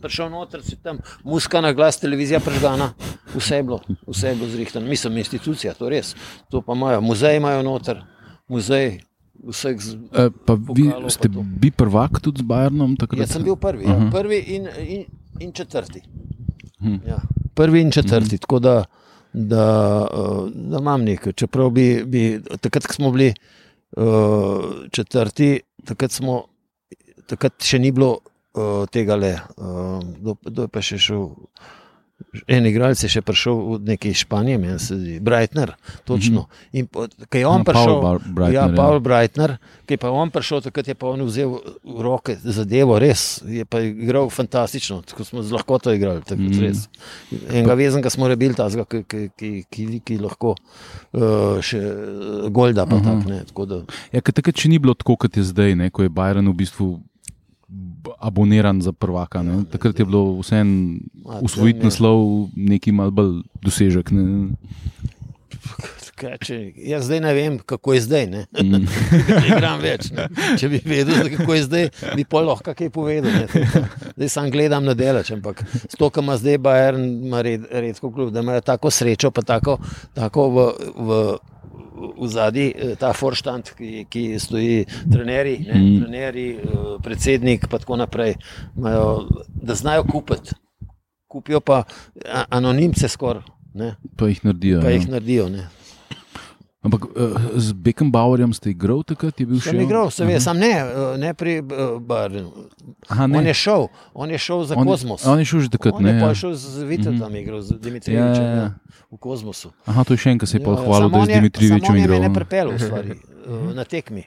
Prišel noter, si tam muska na glas, televizija prežgana, vse je bilo, vse je bilo zrihtano. Mislim, institucija, to res. To pa imajo, muzej imajo noter, muzej vseh. Z... E, pa vi Pokalov pa ste to. bili prvak tudi z Bajernom takrat? Jaz sem bil prvi, ja. Aha. prvi in, in, in četrti. Hm. Ja. Prvi in četrti, tako da, da, uh, da imam nekaj. Čeprav bi, bi takrat, ko smo bili uh, četrti, takrat, smo, takrat še ni bilo uh, tega le. Uh, kdo, kdo je pa še šel? En igralec je še prišel od neke Španije, meni se zdi, Brightner, točno. In ko je on Ja, Paul prišel, Bar- Breitner, ja, ja. Paul Brightner, ki je pa on prišel, takrat je pa on vzel v roke zadevo, res je pa igral fantastično, tako smo z lahkoto igrali. Takrat, Mhm. res. Enega vezenega smo rebili, tazga, ki, ki, ki, ki, ki lahko uh, še uh, golda pa Aha. tak, ne, tako da. Ja, takrat še ni bilo tako, kot je zdaj, ne, ko je Bajern v bistvu aboniran za prvaka. Ne. Takrat je bilo vseeno usvojiti naslov neki mal bolj dosežek. Ne. Kaj, če, jaz zdaj ne vem, kako je zdaj. Ne, Mm. ne igram več. Ne. Če bi vedel, kako je zdaj, bi pa lahko kaj povedal. Ne. Zdaj sam gledam na delač, ampak s to, kar ima zdaj Bayern, ima red, redko klub, da imajo tako srečo, pa tako, tako v. v V zadnji ta forštant, ki, ki stoji, trenerji, ne, Mm. trenerji, eh, predsednik, pa tako naprej, imajo, da znajo kupiti. Kupijo pa anonimce skoraj, Pa jih naredijo. pa jih naredijo. Ne. Ampak uh, z Beckenbauerjem ste igral takrat? Je bil Sem še igral, seveda, sam ne, eh, ne pri uh, Barnu. Aha, On ne. je šel, on je šel za On- Kozmos. On je šel že takrat, on ne? ja. šel z Vitom, Mhm. igral z Dimitrijevičem Ja, ja, ja. v Kozmosu. Aha, to je še enkrat se je pa Ja, ja, hvalil, da je z Dimitrijevičem samo on je igral. mene pripeljal, v stvari, eh, na tekmi.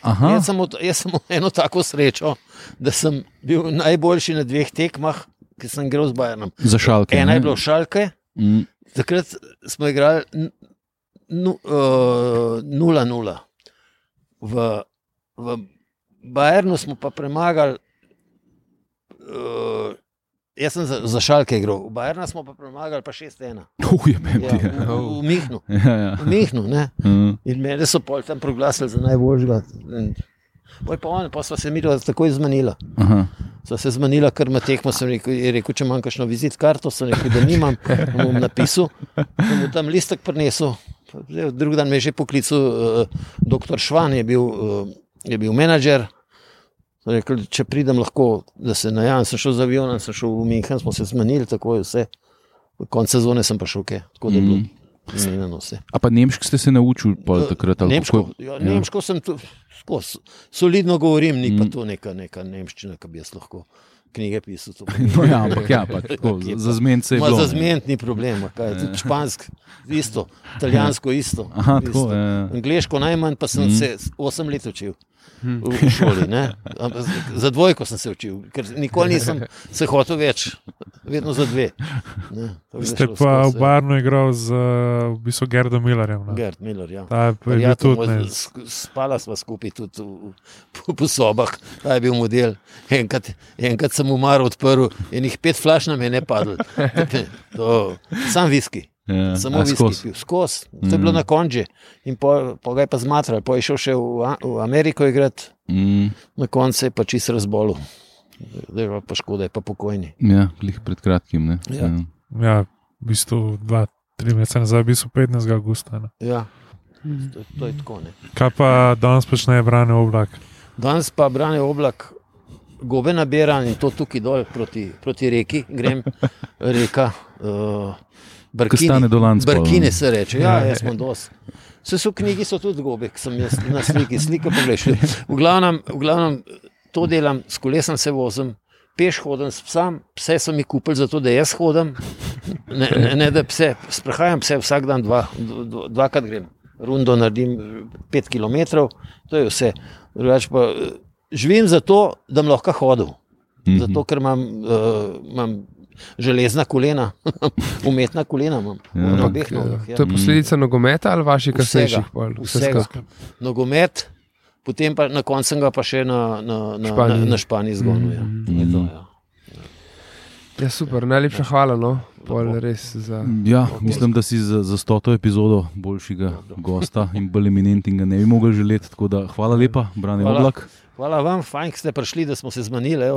Aha, Jaz sem, jaz sem eno tako srečo, da sem bil najboljši na dveh tekmah, ki sem igral z Bajernom. za šalke. Ena ne? je bila šalke, Mm. takrat smo igrali eh, 0-0. V, v Bajernu smo pa premagali, uh, jaz sem za, za šalke igral, v Bajernu smo pa premagali pa 6-1. Uh, je meni. Ja, Ja. v, v Mihnu. Ja, ja. V Mihnu ne? Mm. In mene so pol tam proglasili za najboljšega. Poj pa on, pa sva se mi takoj zmanila. Aha. Sva se zmanila, ker ima tekmo. Sem rekel, rekel, če imam kakšno vizit karto, sem rekel, da nimam, bom napisal, mu tam listek prinesel. Zdaj, Drugi dan me je že poklical, uh, doktor Švan je bil, uh, je bil menedžer. Sem Rekel, če pridem, lahko, da se najavim. Sem šel z avionom, sem šel v München, smo se zmanili, tako je vse. Konec sezone sem pa šel, okay, tako da je bilo Mhm. zmenjeno vse. A pa nemški ste se naučili pol takrat? ali Nemško, kako? ja, nemško sem tu skozi. Solidno govorim, ni pa Mm. to neka, neka nemščina, ki bi jaz lahko knjige pisal. pa No, ja, ampak ja, pač, tako, za- pa? zmen se je bilo. za ne. zmen ni problema, kaj, tudi špansko, isto, italijansko isto. Aha, isto. tako. Ja. ja. Angliško najmanj, pa sem Mm. se 8 let učil. V v šoli, ne. Za dvojko sem se učil, ker nikoli nisem se hotel več, vedno za dve. Ne, Ste pa v Barnu igral z v bistvu Gerdom Millerjem. Gerd Miller, ja. Ta je bil Prijatelj tudi moj, Spala sva skupaj tudi v, po, po sobah, ta je bil model. Enkrat, enkrat sem umar odprl in jih pet flaš nam je ne padlo. To, sam viski, Ja. samo viski skozi. To je bilo Mm. na konče in po, po ga je pa zmatral, po je šel še v, v Ameriko igrati, Mm, na koncu se je pa čist razbolil. Zdaj je pa škoda, je pa pokojni. ja, glih pred kratkim. Ne? Ja. Ja, v bistvu dva, tri mesece nazaj, v bistvu 15. augusta. Ne. Ja, to, to je tako. Ne. Kaj pa danes počne brane oblak? Danes pa brane oblak, gobe nabiram in to tukaj dol proti, proti reki, grem reka. Uh, stane do Lanc pol, Brkine ne? se reče, ja, jaz sem dos. Vse so knjigi, so tudi gobe, ki sem jaz na sliki, slike pogrešil. V glavnem, v glavnem to delam, s kolesom se vozim, peš hodim s psom, pse so mi kupili zato, da jaz hodim. Ne, ne, ne da pse, sprehajam pse vsak dan, dva, dva, dvakrat grem. Rundo naredim 5 km, to je vse. Drugač pa, eh, živim zato, da bom lahko hodil. Mhm. Zato, ker imam, uh, imam železna kolena, umetna kolena. Imam, Ja. na obeh nogah, ja. To je posledica nogometa ali vaših Vsega. kasnejših pol? Vsega. skupaj. Nogomet, potem pa na koncu sem ga pa še na, na, na, Španiji. na, na Španiji zgonil. Ja. Je to, ja. Ja, super, najlepša hvala. No. Pol res za... Ja, mislim, da si za, za stoto epizodo boljšega gosta in bolj eminentnega ne bi mogel želeti. Tako da hvala lepa, Brane. Oblak. Hvala vam, fajn, da ste prišli, da smo se zmanili. evo,